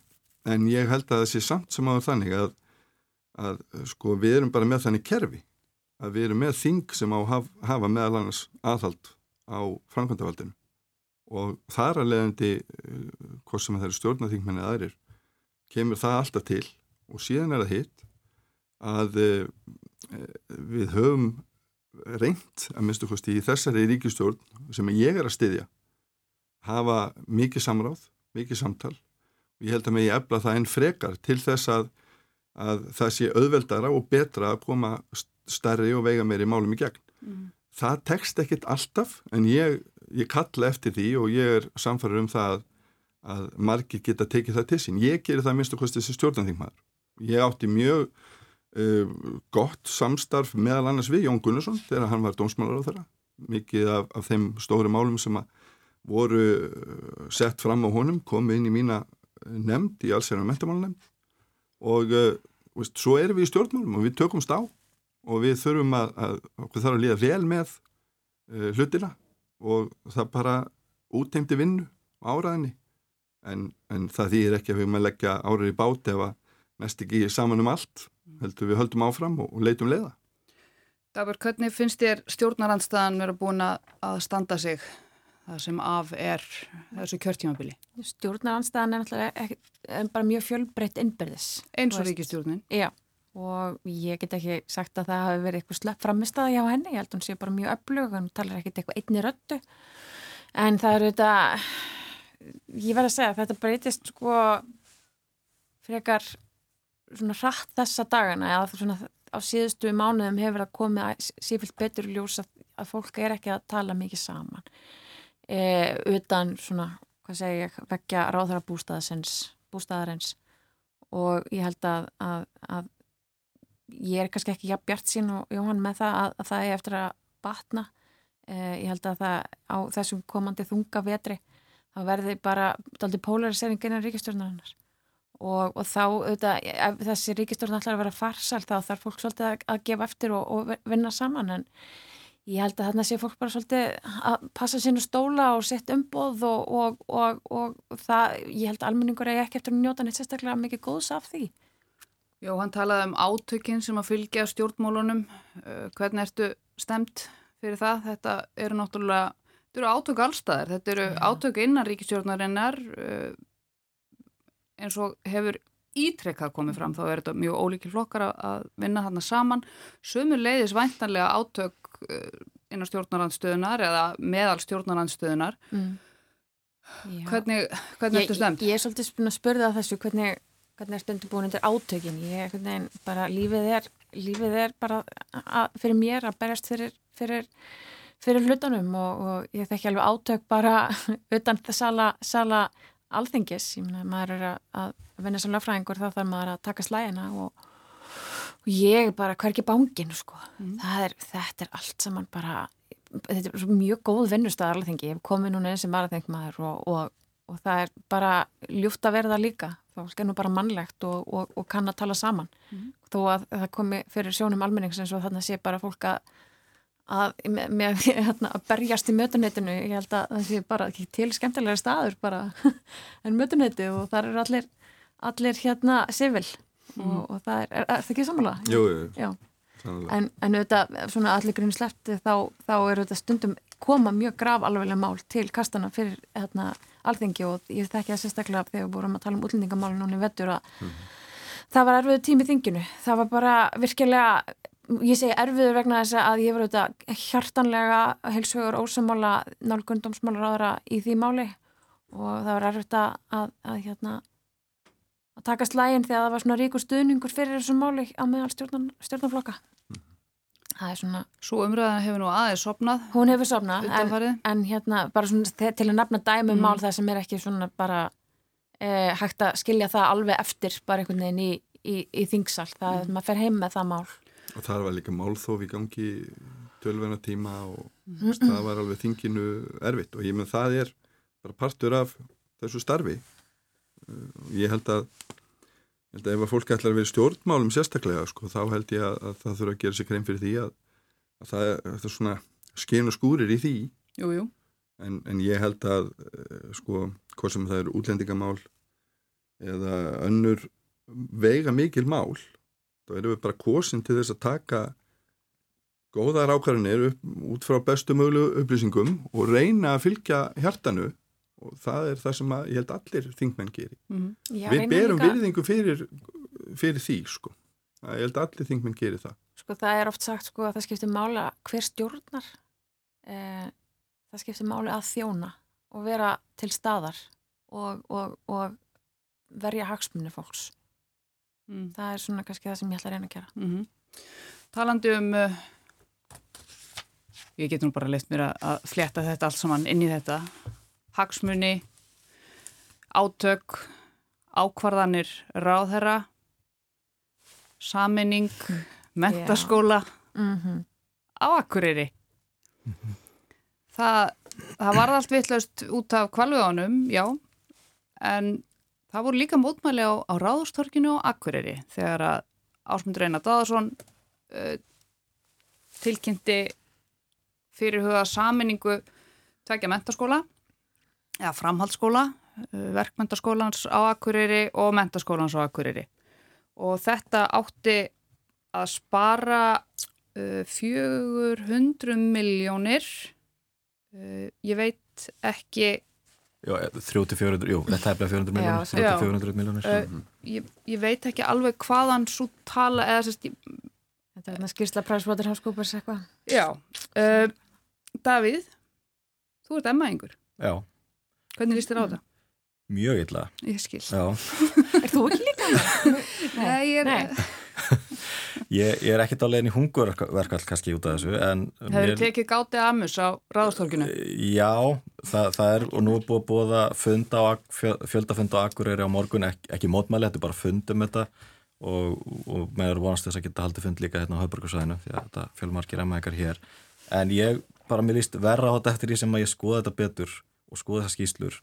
en ég held að það sé samt sem áður þannig að, að sko við erum bara með þannig kerfi. Að við erum með þing sem á haf, hafa meðal annars aðhald á framkvæmdavaldinu og þar að leiðandi hvort sem það eru stjórnaþingmenni aðrir kemur það alltaf til og síðan er það hitt að e, við höfum reynd að minnstu kosti í þessari ríkistjórn sem ég er að styðja hafa mikið samráð, mikið samtal og ég held að mig ég efla það einn frekar til þess að, að það sé auðveldara og betra að koma starri og veiga meiri málum í gegn. Mm. Það tekst ekkit alltaf en ég, ég kalla eftir því og ég er samfarið um það að, margir geta tekið það til sín. Ég gerir það minnstu kosti þessi stjórnandingmaður. Ég átti mjög uh, gott samstarf meðal annars við Jón Gunnarsson þegar hann var dómsmálar á þeirra. Mikið af, af þeim stóru málum sem voru uh, sett fram á honum komið inn í mína nefnd í allsverðan mentamálunemnd og uh, veist, svo erum við í stjórnmálum og við tökumst á og við þurfum að, að okkur þarf að líða vel með uh, hlutina og það bara útteimti vinnu áraðinni en, en það þýðir ekki að við maður leggja árið í bát ef að næst ekki saman um allt heldur við höldum áfram og, og leitum leiða Dabur, hvernig finnst þér stjórnarandstaðan verið búin að standa sig það sem af er þessu kjörtímabili? Stjórnarandstaðan er náttúrulega er bara mjög fjölbreytt innbyrðis. Eins og ríkistjórnin? Já, og ég get ekki sagt að það hafi verið eitthvað slöpp framistaði á henni, ég held að hún sé bara mjög öflug, hann talar ekkert eitthvað einni röttu, en það eru þetta, ég verð að segja, þetta breytist sko frekar svona hratt þessa dagana, eða svona á síðustu mánuðum hefur það komið sífilt betur ljós að, að fólk er ekki að tala mikið saman. E, utan svona, hvað segir ég, vekja ráðhara bústæðarins og ég held að, að, að ég er kannski ekki jafn bjart sín og Jóhann með það að, að það er eftir að batna. E, ég held að það á þessum komandi þunga vetri þá verði bara daldi polarisering innan ríkistjórnarinnar og, og þá auðvitað, ef þessi ríkistjórn ætlar að vera farsal þá þarf fólk svolítið að, að gefa eftir og, og vinna saman en ég held að þarna sé fólk bara svolítið að passa sínu stóla og setja umboð og, og það, ég held að almenningur er ekki eftir að njóta neitt sérstaklega mikið góðs af því Jó, hann talaði um átökinn sem að fylgja stjórnmólunum. Hvernig ertu stemt fyrir það? Þetta eru náttúrulega, þetta eru átök allstaðar. Þetta eru ja. átök innan ríkistjórnarinnar uh, eins og hefur ítrekkað komið fram. Þá er þetta mjög ólíkil flokkar að vinna þarna saman. Sumur leiðis væntanlega átök uh, innan stjórnarandstöðunar eða meðal stjórnarandstöðunar. Mm. Hvernig, hvernig ertu stemt? Ég, er svolítið spurðið að þessu hvernig hvernig er stundu búin undir átökin ég, hvernig, bara lífið er lífið er bara að, fyrir mér að berjast fyrir, fyrir, fyrir hlutunum og, og ég þekki alveg átök bara utan það sala, sala alþingis, ég meina maður er að, vinna sem lögfræðingur þá þarf maður að taka slægina og, og ég er bara hverki bángin sko. mm. er, þetta er allt saman bara þetta er mjög góð vinnustæðar alþingi, ég hef komið núna eins sem aðraþengmaður og, og, og það er bara ljúft að verða líka. Fólk er nú bara mannlegt og, og, og kann að tala saman. Mm. Þó að það komi fyrir sjónum almennings eins og þannig að sé bara fólk að, að með, með hérna, að berjast í mötunetinu, ég held að það sé bara ekki til skemmtilega staður bara en mötunetu og það eru allir allir hérna sivil mm og, og það er, er, er það ekki samanlega? Jú, jú, jú. En, en auðvitað, svona allir grunn slefti þá, þá er auðvitað stundum koma mjög graf alveglega mál til kastana fyrir hérna alþengi og ég þekki það sérstaklega þegar við vorum að tala um útlendingamálun og hún er vettur að mm það var erfiður tími þinginu. Það var bara virkilega, ég segi erfiður vegna þess að ég var auðvitað hjartanlega heilsugur ósamála nálgundumsmálar áðra í því máli. Og það var erfitt að, að, að hérna að taka slægin þegar það var svona ríkur stuðningur fyrir þessum máli á meðal stjórnan, stjórnanflokka það er svona Svo umræðan hefur nú aðeins sopnað Hún hefur sopnað, en, en hérna bara svona til að nefna dæmum mm. mál það sem er ekki svona bara eh, hægt að skilja það alveg eftir bara einhvern veginn í, í, í þingsal. Það er mm. maður fer heim með það mál Og það var líka málþóf í gangi tölvena tíma og mm. það var alveg þinginu erfitt og ég menn það er bara partur af þessu starfi ég held að Ég held að ef að fólk ætlar að vera stjórnmálum sérstaklega sko, þá held ég að, að það þurfa að gera sér kreim fyrir því að, að það er svona skein og skúrir í því jú, jú. en, en ég held að uh, sko, hvað sem það eru útlendingamál eða önnur veiga mikil mál þá erum við bara kosin til þess að taka góðar ákvarðanir út frá bestu möglu upplýsingum og reyna að fylgja hjartanu og það er það sem að, ég held allir þingmenn gerir. Mm -hmm. Já, við berum líka... virðingu fyrir, fyrir því sko. Ég held allir þingmenn gerir það. Sko það er oft sagt sko að það skiptir mála hver stjórnar eh, það skiptir máli að þjóna og vera til staðar og, og, og verja hagsmunni fólks. Mm. Það er svona kannski það sem ég ætla að reyna að gera. Mm -hmm. Talandi um uh, ég get nú bara leitt mér að fletta þetta allt saman inn í þetta hagsmunni átök ákvarðanir ráðherra saminning mentaskóla mm -hmm. á Akureyri mm -hmm. það, það var allt vittlaust út af kvalveðanum, já en það voru líka mótmæli á, á ráðustorkinu á Akureyri þegar að Ásmundur Einar Dáðarsson uh, tilkynnti fyrirhuga saminningu tvekja mentaskóla eða framhaldsskóla verkmentaskólans á Akureyri og mentaskólans á Akureyri. Og þetta átti að spara uh, 400 miljónir uh, ég veit ekki Já, 300-400, jú, þetta er bleið 400 miljónir 300-400 miljónir uh, ég, ég veit ekki alveg hvaðan svo tala eða sérst ég, Þetta er þarna skýrsla Pricewaterhouse-Coopers eitthvað Já, uh, Davíð þú ert emmaðingur Já Hvernig líst þér á það? Mjög illa. Ég skil. Já. er þú ekki líka? Nei, ég er... Nei. Ég, ég er ekkert á leginn í hungurverkall kannski út af þessu. Hefur þið tekið gátið amus á ráðstólkinu? Já, það, það er, og nú er búið að búið að funda á, fjöldafund á Akureyri á morgun, Ek, ekki mótmæli, þetta er bara fundum þetta og, og með eru vonast þess að geta haldið fund líka hérna á Hauðburgarsvæðinu, því að þetta fjölmarkir emmaðikar hér. En ég bara mér líst verra á þetta eftir því sem að ég skoða þetta betur og skoða þessar skýslur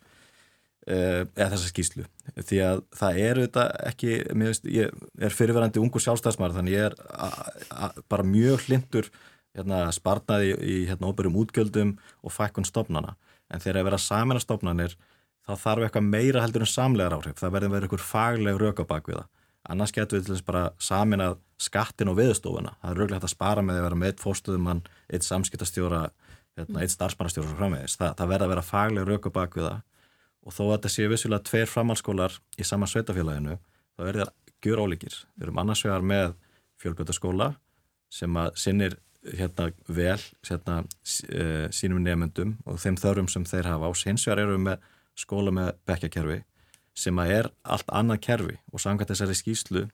eða þessar skýslu því að það er þetta ekki veist, ég er fyrirverandi ungur sjálfstæðsmar þannig ég er a, a, bara mjög hlindur hérna, sparnaði í hérna, óbyrjum útgjöldum og fækkun stopnana en þegar það verða samina stopnanir þá þarf eitthvað meira heldur en samlegar áhrif það verður verið eitthvað fagleg röka bak við það. Annars getur við til þess bara saminað skattin og viðstofuna það er röglega hægt að spara með að vera með eitt fórstuðumann eitt samskiptastjóra hérna, eitt starfsmannastjóra það, það verða að vera fagleg röku bak við það og þó að þetta séu vissulega tveir framhalskólar í sama sveitafélaginu, þá er það gjur ólíkir, við erum annars vegar með fjölbjörnskóla sem að sinnir hérna vel hérna, sínum nefnendum og þeim þörfum sem þeir hafa. Og hins vegar eru við með skóla með bekkjakerfi sem að er allt annað kerfi. Og samkvæmt þessari skýslu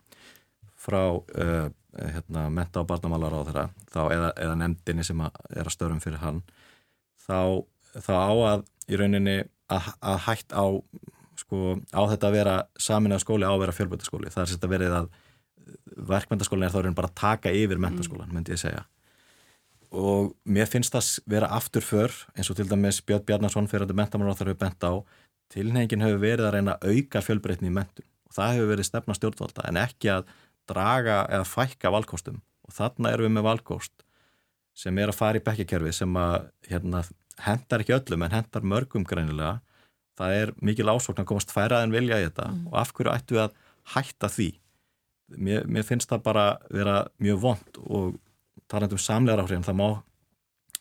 frá uh, hérna, menta og barnamálar á þeirra þá, eða, eða nefndinni sem að er að störum fyrir hann þá, þá á að í rauninni að, að hægt á sko, á þetta að vera saminlega skóli á að vera fjölbætaskóli það er sérst að verið að verkmyndaskólin er þá bara að taka yfir mentaskólan, myndi ég segja. Og mér finnst það vera aftur för eins og til dæmis Björn Bjarnarsson fyrir að mentamálar á þar hefur bent á tilnefingin hefur verið að reyna að auka fjölbreytni í mentun og það hefur verið stefna stjórnvalda en ekki að draga eða fækka valkostum. Og þarna erum við með valkost sem er að fara í bekkjakerfi sem að hérna, hendar ekki öllum en hendar mörgum greinilega það er mikil ásvokn að komast færað en vilja í þetta mm. og af hverju ættu við að hætta því mér, mér finnst það bara vera mjög vond og talandum samlegar áhrifin það má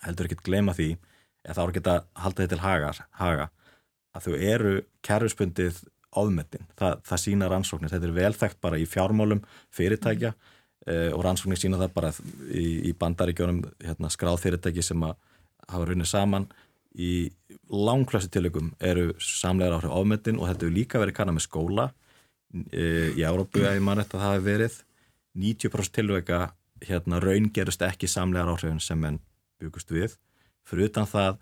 heldur ekki gleyma því eða þá er ekki að halda þetta til hagar, haga að þau eru kerfispundið ofmettin. Það, það sína rannsóknir. Þetta er velþægt bara í fjármálum fyrirtækja mm. uh, og rannsóknir sína það bara í, í bandaríkjónum hérna, skráð fyrirtæki sem að hafa runnið saman. Í langklæsi tilökum eru samlegar áhrif ofmettin og þetta hefur líka verið kannað með skóla uh, í Árópu að ég man þetta það hefur verið. 90% tilöka hérna, raun gerust ekki samlegar áhrifin sem enn byggust við. Fyrir utan það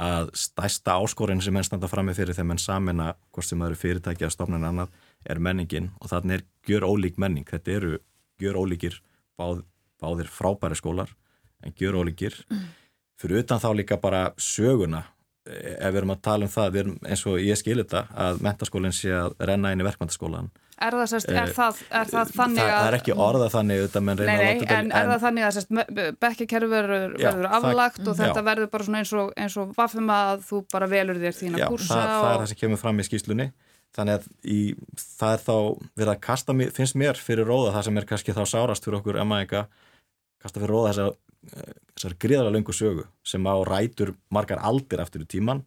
að stæsta áskorin sem henn standa fram með fyrir þegar menn samina hvort sem það eru fyrirtæki að stofna en annað er menningin og þannig er gjör ólík menning þetta eru gjör ólíkir báð, báðir frábæri skólar en gjör ólíkir mm. Fyrir utan þá líka bara söguna ef við erum að tala um það eins og ég skilir þetta að mentaskólinn sé að renna inn í verkmyndaskólan Er það, sérst, er Eh, það, er það þannig að... það er ekki orðað þannig auðvitað, menn Nei, reyna að nei, láta þetta- en er það þannig að bekkakerfi verður, Já, verður það- aflagt og þetta Já. verður bara eins og, eins og vaffum að þú bara velur þér þína Já, kursa það, það er og... það sem kemur fram í skýslunni þannig að í, það er þá verið að kasta, finnst mér fyrir róða það sem er kannski þá sárast fyrir okkur emmaðinga kasta fyrir róða þessar, eh, þessar gríðara löngu sögu sem á rætur margar aldir eftir í tíman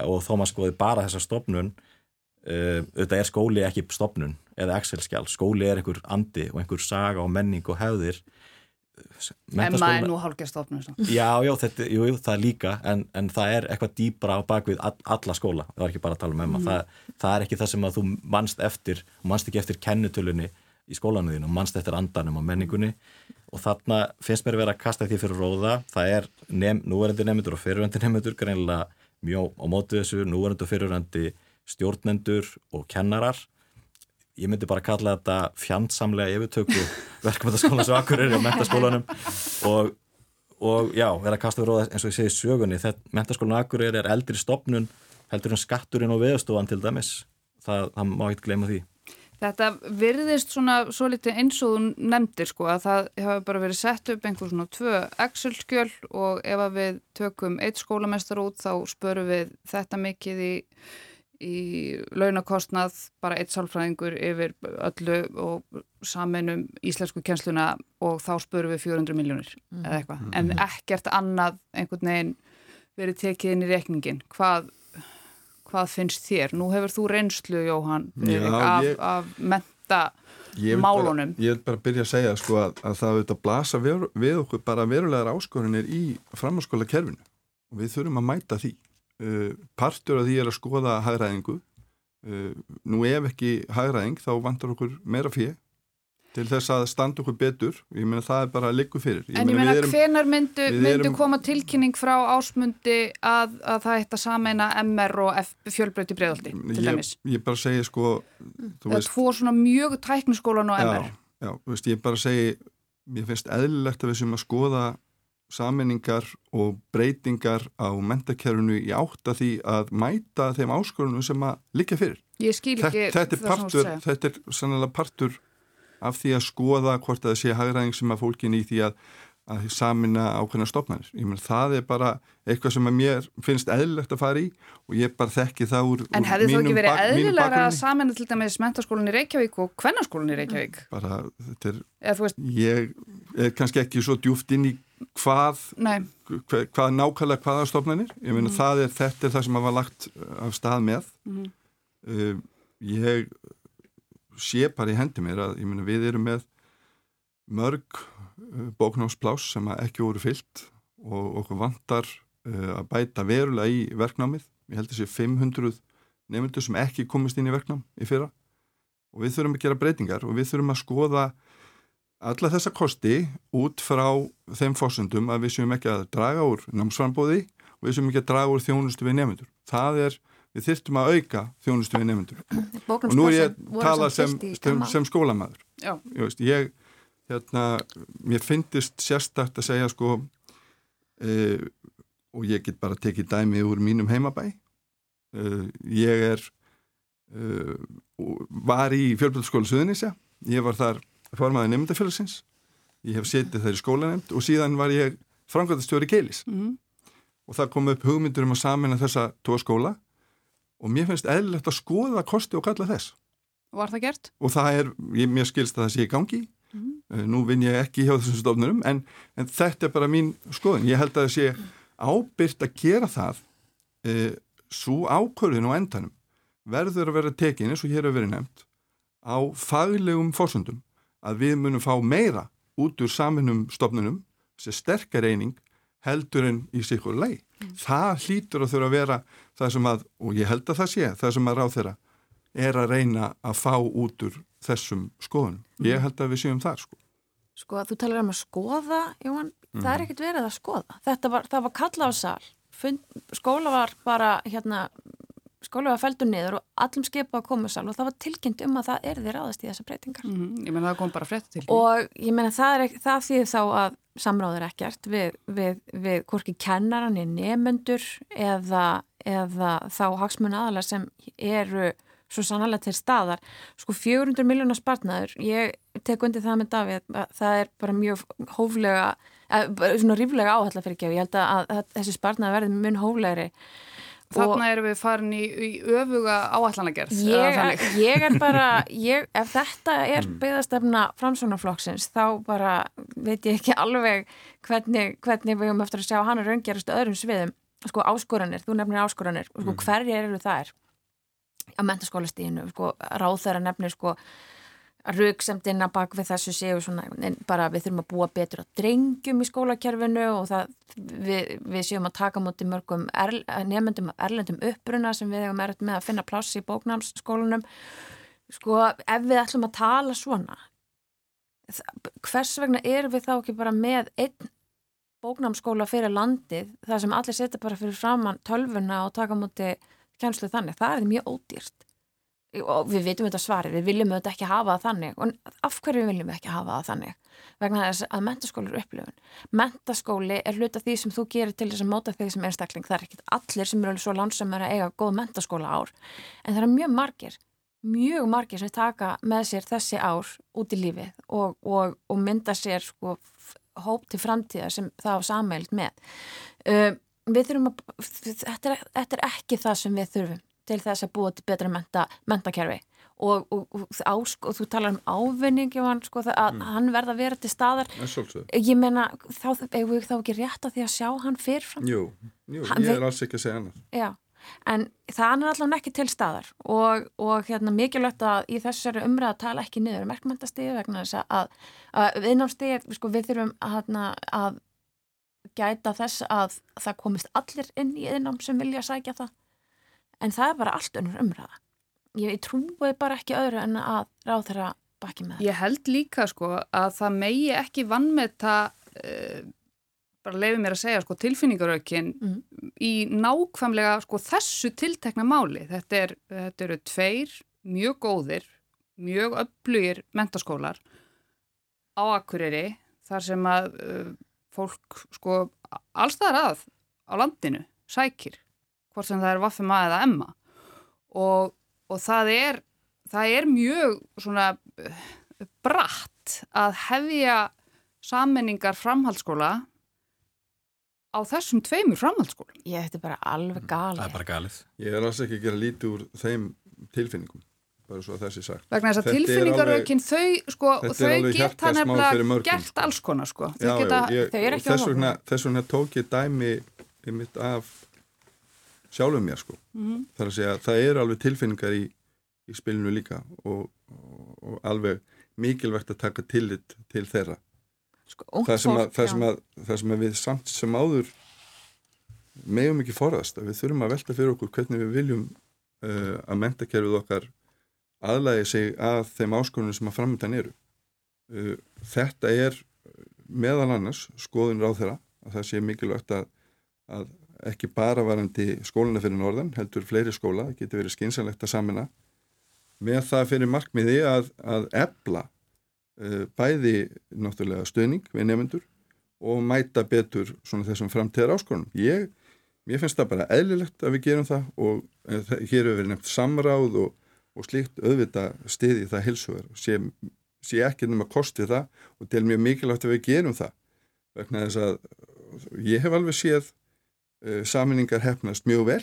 og þó maður skoði bara þessa stopnun uh, auðvitað er skóli ekki stopnun eða Excel-skjál, skóli er einhver andi og einhver saga og menning og hefðir. En maður er nú hálfgerðstofnum. Já, já, þetta, jú, jú, það er líka en, en það er eitthvað dýbra á bakvið all, alla skóla, það var ekki bara að tala um emma. Það, það er ekki það sem að þú manst eftir manst ekki eftir kennitölunni í skólanu þínu, manst eftir andanum og menningunni. Og þarna finnst mér vera að kasta því fyrir róða, það er nem, núverandi nefndur og fyrirverandi nefndur greinlega mjög á mótu þessu, núverandi og fyrirverandi stjórnendur og kennarar. Ég myndi bara kalla þetta fjandsamlega yfirtöku verkefndaskólan svo akkur er á mentaskólanum og, og já, vera að kasta fyrir róða eins og ég segi sögunni, þetta mentaskólan akkur er eldri stopnun heldur en skatturinn og veðstofan til dæmis. Það, það má ekki gleyma því Þetta virðist svona svo litið eins og þú nefndir sko að það hafa bara verið sett upp einhver svona tvö Excel-skjöl og ef að við tökum eitt skólamestar út þá spörum við þetta mikið í, í launakostnað, bara eitt sálfræðingur yfir öllu og saminum íslensku kjensluna og þá spörum við 400 miljónir eða eitthvað, en ekkert annað einhvern veginn verið tekið inn í reikningin. Hvað hvað finnst þér? Nú hefur þú reynslu, Jóhann, Já, af, ég- af menta Ég málunum. Bara, ég vil bara byrja að segja sko, að, að það auðvitað blasa veru, við okkur bara verulegar áskorinir í framhanskóla kerfinu og við þurfum að mæta því. Uh, partur af því er að skoða hagræðingu. Uh, nú ef ekki hagræðing þá vantar okkur meira fyrir til þess að standa okkur betur. Ég meina það er bara að liggu fyrir. En ég meina, hvenar myndu, myndu erum- koma tilkynning frá ásmundi að, að það eitt að sameina MR og fjölbröyti breiðaldi, til ég, dæmis? ég bara segi sko, Það er tvo svona mjög tækniskólan og MR. Já, já, veist, ég bara segi mér finnst eðlilegt að við sem að skoða saminningar og breytingar á mentakerfinu í átta því að mæta þeim áskorunum sem að liggja fyrir. Ég Þetta, þetta, er partur, þetta er sannlega partur af því að skoða hvort að það sé hagræðing sem að fólkin í því að, að samina ákveðna stofnarnir. Ég menn það er bara eitthvað sem að mér finnst eðlilegt að fara í og ég bara þekki það úr, En úr hefði þú mínum ekki verið mínum eðlilega að bakgrunni. sameina til dæmis mentaskólan í Reykjavík og kvennaskólan í Reykjavík? Bara þetta er, Eða ég er kannski ekki svo djúft inn í hvað hvað, hvað nákvæmlega hvaða stofnanir ég meina það er, þetta er það sem var lagt af stað með Mhm. uh, ég sé bara í hendi mér að meina við erum með mörg uh, bóknámsplás sem ekki voru fyllt og okkur vantar uh, að bæta verulega í verknámið ég held sé 500 nefndur sem ekki komist inn í verknám í fyrra og við þurfum að gera breytingar og við þurfum að skoða alla þessa kosti út frá þeim fórsöndum að við séum ekki að draga úr námsframbóði og við séum ekki að draga úr þjónustu við nefndur. Það er, við þyrftum að auka þjónustu við nefndur. Og nú er ég að tala sem, sem, sem skólamæður. já, Ég, veist, ég hérna, mér finnist sérstakt að segja sko e, og ég get bara tekið dæmi úr mínum heimabæ. E, ég er e, var í fjölbjörnskóla Suðunísja. Ég var þar formaði nefndafélagsins ég hef setið þær í skólanemnd og síðan var ég framkvæmtastjóri Keilis mhm, og það kom upp hugmyndur um að samina þessa tvo skóla og mér finnst eðlilegt að skoða kosti og kalla þess var það gert? og það er, ég, mér skilst að það sé í gangi mm. nú vinn ég ekki hjá þessum stofnurum en, en þetta er bara mín skoðun ég held að það sé ábyrgt að gera það e, svo ákvörðin á endanum verður að vera tekin eins og hér hefur verið nefnt á faglegum fórsöndum að við munum fá meira út úr saminum stofnunum sem sterkar eining heldur en í sikur lei. Það hlýtur að þurfa að vera það sem að, og ég held að það sé, það sem að ráð þeirra er að reyna að fá út úr þessum skoðunum. Ég held að við séum það sko. Sko, þú talar um að skoða, Jóhann, það er ekkert verið að skoða. Þetta var, það var kalla á sal. Fund, skóla var bara, hérna, skóla var feldur niður og allum skipa að koma sal og það var tilkynnt um að það er því ráðast í þessa breytingar. Mm Ég menn það kom bara frétta til. Og ég meina það, er, það þýðir þá að samráður ekkert við, við, við hvorki kennaran í nefnendur eða, eða þá hagsmun aðalega sem eru svo sannlega til staðar sko 400 miljónar spartnaður ég tek undir það með Davíð það er bara mjög hóflega eða, svona ríflega áhalla fyrir ekki ég held að, að, að þessi spartnaður verði mun hóflegri Þarna erum við farin í, í öfuga áallanagerð. Ég, ég er bara, ég, ef þetta er mm. byggðastefna framsvonarflokksins þá bara veit ég ekki alveg hvernig, hvernig við höfum eftir að sjá hann að raungjarast öðrum sviðum. Sko áskoranir, þú nefnir áskoranir, sko mm. hverja eru það er á mentaskólastíðinu, sko ráð þeirra nefnir sko rauksemdina bak við þessu séu svona, bara við þurfum að búa betur á drengjum í skólakerfinu og það, við, við séum að taka múti mörgum erl, nefnendum erlendum uppruna sem við hefum erðt með að finna pláss í bóknámsskólanum sko ef við ætlum að tala svona hvers vegna erum við þá ekki bara með einn bóknámsskóla fyrir landið þar sem allir setja bara fyrir framann tölvuna og taka múti kjænslu þannig, það er mjög ódýrt. Og við veitum þetta svari, við viljum þetta ekki hafa þannig. Og af hverju viljum við ekki hafa það þannig? Vegna þess að mentaskóli eru upplifun. Mentaskóli er hluta því sem þú gerir til þess að móta þig sem einstakling. Það er ekki allir sem eru alveg svo lánsamur að eiga góð mentaskóla ár en það er mjög margir mjög margir sem taka með sér þessi ár út í lífið og, og, og mynda sér sko, hóp til framtíða sem það á samælt með. Uh, við þurfum að þetta er, þetta er ekki það sem við þurfum til þess að búa til betra menta, mentakerfi og, og, og, og þú talar um ávinning sko, að mm. hann verða að vera til staðar. Ég menna þá hefur við þá ekki rétt að því að sjá hann fyrirfram Jú, jú hann, ég er alls ekki að segja hann Já, en það er allavega ekki til staðar og hérna mikilvægt að í þessari umræða tala ekki niður um verkmyndastíði vegna þess að, að viðnámstíði sko, við þurfum að, hérna, að gæta þess að það komist allir inn í einnám sem vilja sækja það. En það er bara allt önnur umræða. Ég, ég trúi bara ekki öðru en að ráð þeirra baki með það Ég held líka sko að það megi ekki vann með það uh, bara leiði mér að segja sko tilfinningarökin mm. í nákvæmlega sko þessu tiltekna máli þetta, er, þetta eru tveir mjög góðir, mjög öflugir mentaskólar á Akureyri þar sem að uh, fólk sko allstaðar að á landinu sækir hvort sem það er Vaffima eða Emma og, og það er það er mjög svona eh, bratt að hefja sammenningar framhaldsskóla á þessum tveimur framhaldsskólum. Ég þetta er bara alveg galið. Það er bara galið. Ég er alls ekki að gera lítið úr þeim tilfinningum bara svo að þessi sagt. Vegna þess að tilfinningarökin þau, sko, þau geta nefnilega gert sko. alls konar sko. Já, geta, ég, þau er ekki á hófum. Þess vegna tók ég dæmi ymitt af sjálfum mér sko mm -hmm. þar að segja að það eru alveg tilfinningar í, í spilinu líka og, og, og alveg mikilvægt að taka tillit til þeirra sko, það, sem að, það, sem að, það sem að við samt sem áður megum ekki forðast að við þurfum að velta fyrir okkur hvernig við viljum uh, að mentakerfið okkar aðlægi sig að þeim áskonunum sem að framöndan eru. Uh, þetta er meðal annars skoðun ráð þeirra að það sé mikilvægt að, að ekki bara varandi skóluna fyrir norðan, heldur fleiri skóla, það getur verið skynsanlegt að samina með það fyrir markmiði að, að ebla bæði náttúrulega stöðning við nefnendur og mæta betur svona þessum framtíðar áskonum. Ég, ég finnst það bara eðlilegt að við gerum það og uh, hér hefur verið nefnt samráð og, og slíkt auðvita stiði það hilsuver og sé, sé ekki að kosti það og til mjög mikilvægt að við gerum það vegna þess að ég hef alveg séð uh, saminningar hefnast mjög vel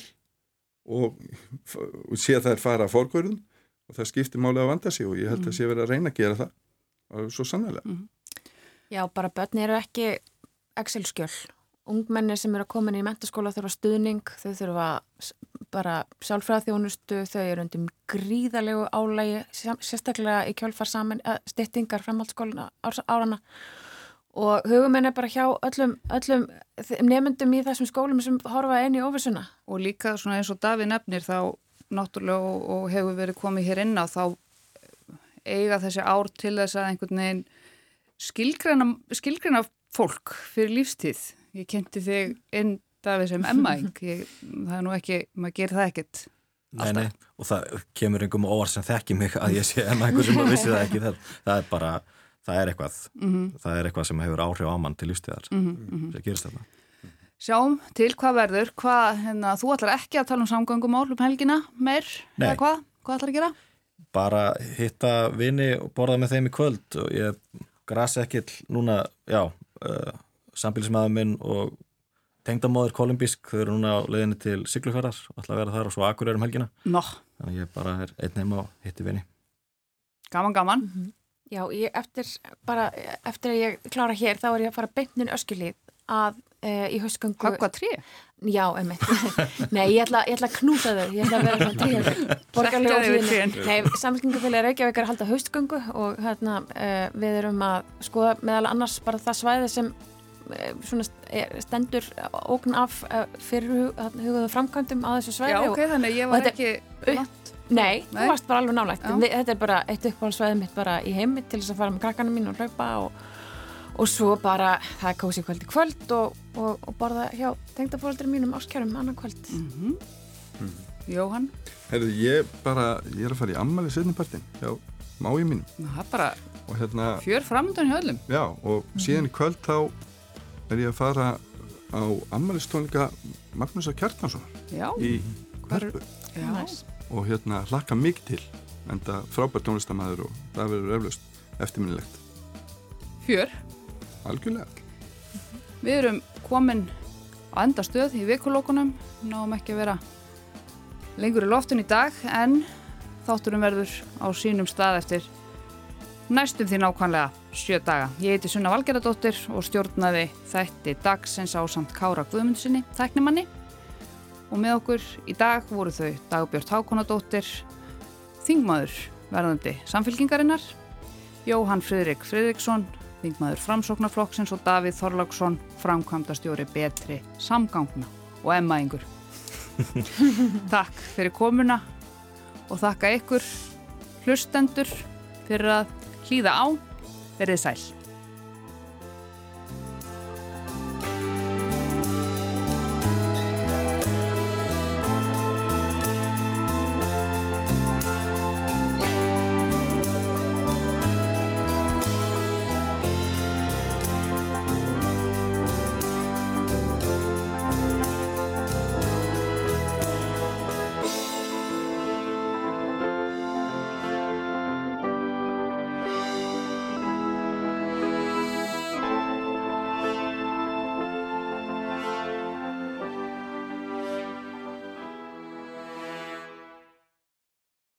og, og sé að það er fara að fórgörðum og það skiptir máli að vanda sig og ég held að mm. sé verið að reyna að gera það svo sannlega. Mm. Já, bara börn eru ekki Excel-skjöl. Ungmenni sem eru að koma inn í mentaskóla þurfa stuðning, þau þurfa bara sjálfræðþjónustu, þau eru undir gríðalegu álægi, sérstaklega í kjálfar saman, uh, styttingar framhaldsskóluna árana og huguminn er bara hjá öllum, öllum nefndum í þessum skólum sem horfa einn í óvissuna. Og líka svona eins og Davíð nefnir þá náttúrulega og, og hefur verið komið hér inn á þá eiga þessi ár til þess að einhvern veginn skilgreina, skilgreina fólk fyrir lífstíð. Ég kynnti þig inn Davíð sem emmaing, það er nú ekki, maður gerir það ekkert. Nei, nei, og það kemur einhverjum óvar sem þekki mig að ég sé emmaingur sem að vissi það ekki, það, það er bara það er eitthvað mm -hmm. það er eitthvað sem hefur áhrif á mann til lífstíðar mm -hmm. sem gerist þetta Sjáum til hvað verður hvað, hérna, þú ætlar ekki að tala um samgöngumál um helgina meir, Nei, eða hvað? Hvað ætlar að gera? Bara hitta vini og borða með þeim í kvöld. Og ég grasi ekki núna, já uh, sambílismæður minn og tengdamóður kolumbísk, þau eru núna á leiðinni til Siglufjörðar og ætla að vera þar og svo akkur er um helgina. Nó, þannig að ég bara er einn heima og hitti vini. Gaman, gaman. Já, ég, eftir, bara, eftir að ég klára hér þá er ég að fara beintnin öskilíð að e, í haustgöngu Höggva trí? Já, einmitt. Nei, ég ætla, ég ætla að knúsa þau. Ég ætla að vera svona tríhjörður borgarlega við óhlýðinu Nei, samlingafélagi Reykjavík er að halda haustgöngu og hérna, e, við erum að skoða meðal annars bara það svæði sem er, stendur ógn af e, fyrir huguðu framkvæmdum á þessu svæði Já, ok, þannig ég var og ekki langt. Nei, þú varst bara alveg nálægt. Þetta er bara eitt uppáhaldsvæði mitt bara í heimi til þess að fara með krakkana mín og hlaupa og, og svo bara það er kósi kvöld í kvöld og, og, og borða hjá tengdafóldri mínum áskjörum annan kvöld. Mm Jóhann, Herðu, ég bara, ég er að fara í ammali setnipartin hjá mái mínum. Það er bara og hérna, fjör framöndan hjá öllum. já, og síðan í kvöld þá er ég að fara á ammalistónleika Magnúsar Kjartanssonar Já, í er- já. Næs. og hérna hlakka mikið til en það frábært tónlistamæður og það verður eflaust eftirminnilegt. Fjör. Algjörlega Við erum komin á enda stöð í vikulókunum, náum ekki að vera lengur í loftun í dag en þátturum verður á sínum stað eftir næstum því nákvæmlega sjö daga. Ég heiti Sunna Valgeradóttir og stjórnaði þætti dagsins á samt Kára Guðmundsinni, tæknimanni og með okkur í dag voru þau Dagbjörn Hákonadóttir, Þingmaður verðandi samfélkingarinnar, Jóhann Friðrik Friðriksson, Þingmaður Framsóknarflokksins og Davíð Þorláksson, framkvæmdastjóri betri samgangna og emmaðingur. Takk fyrir komuna og þakka ykkur hlustendur fyrir að hlýða á, verið sæl.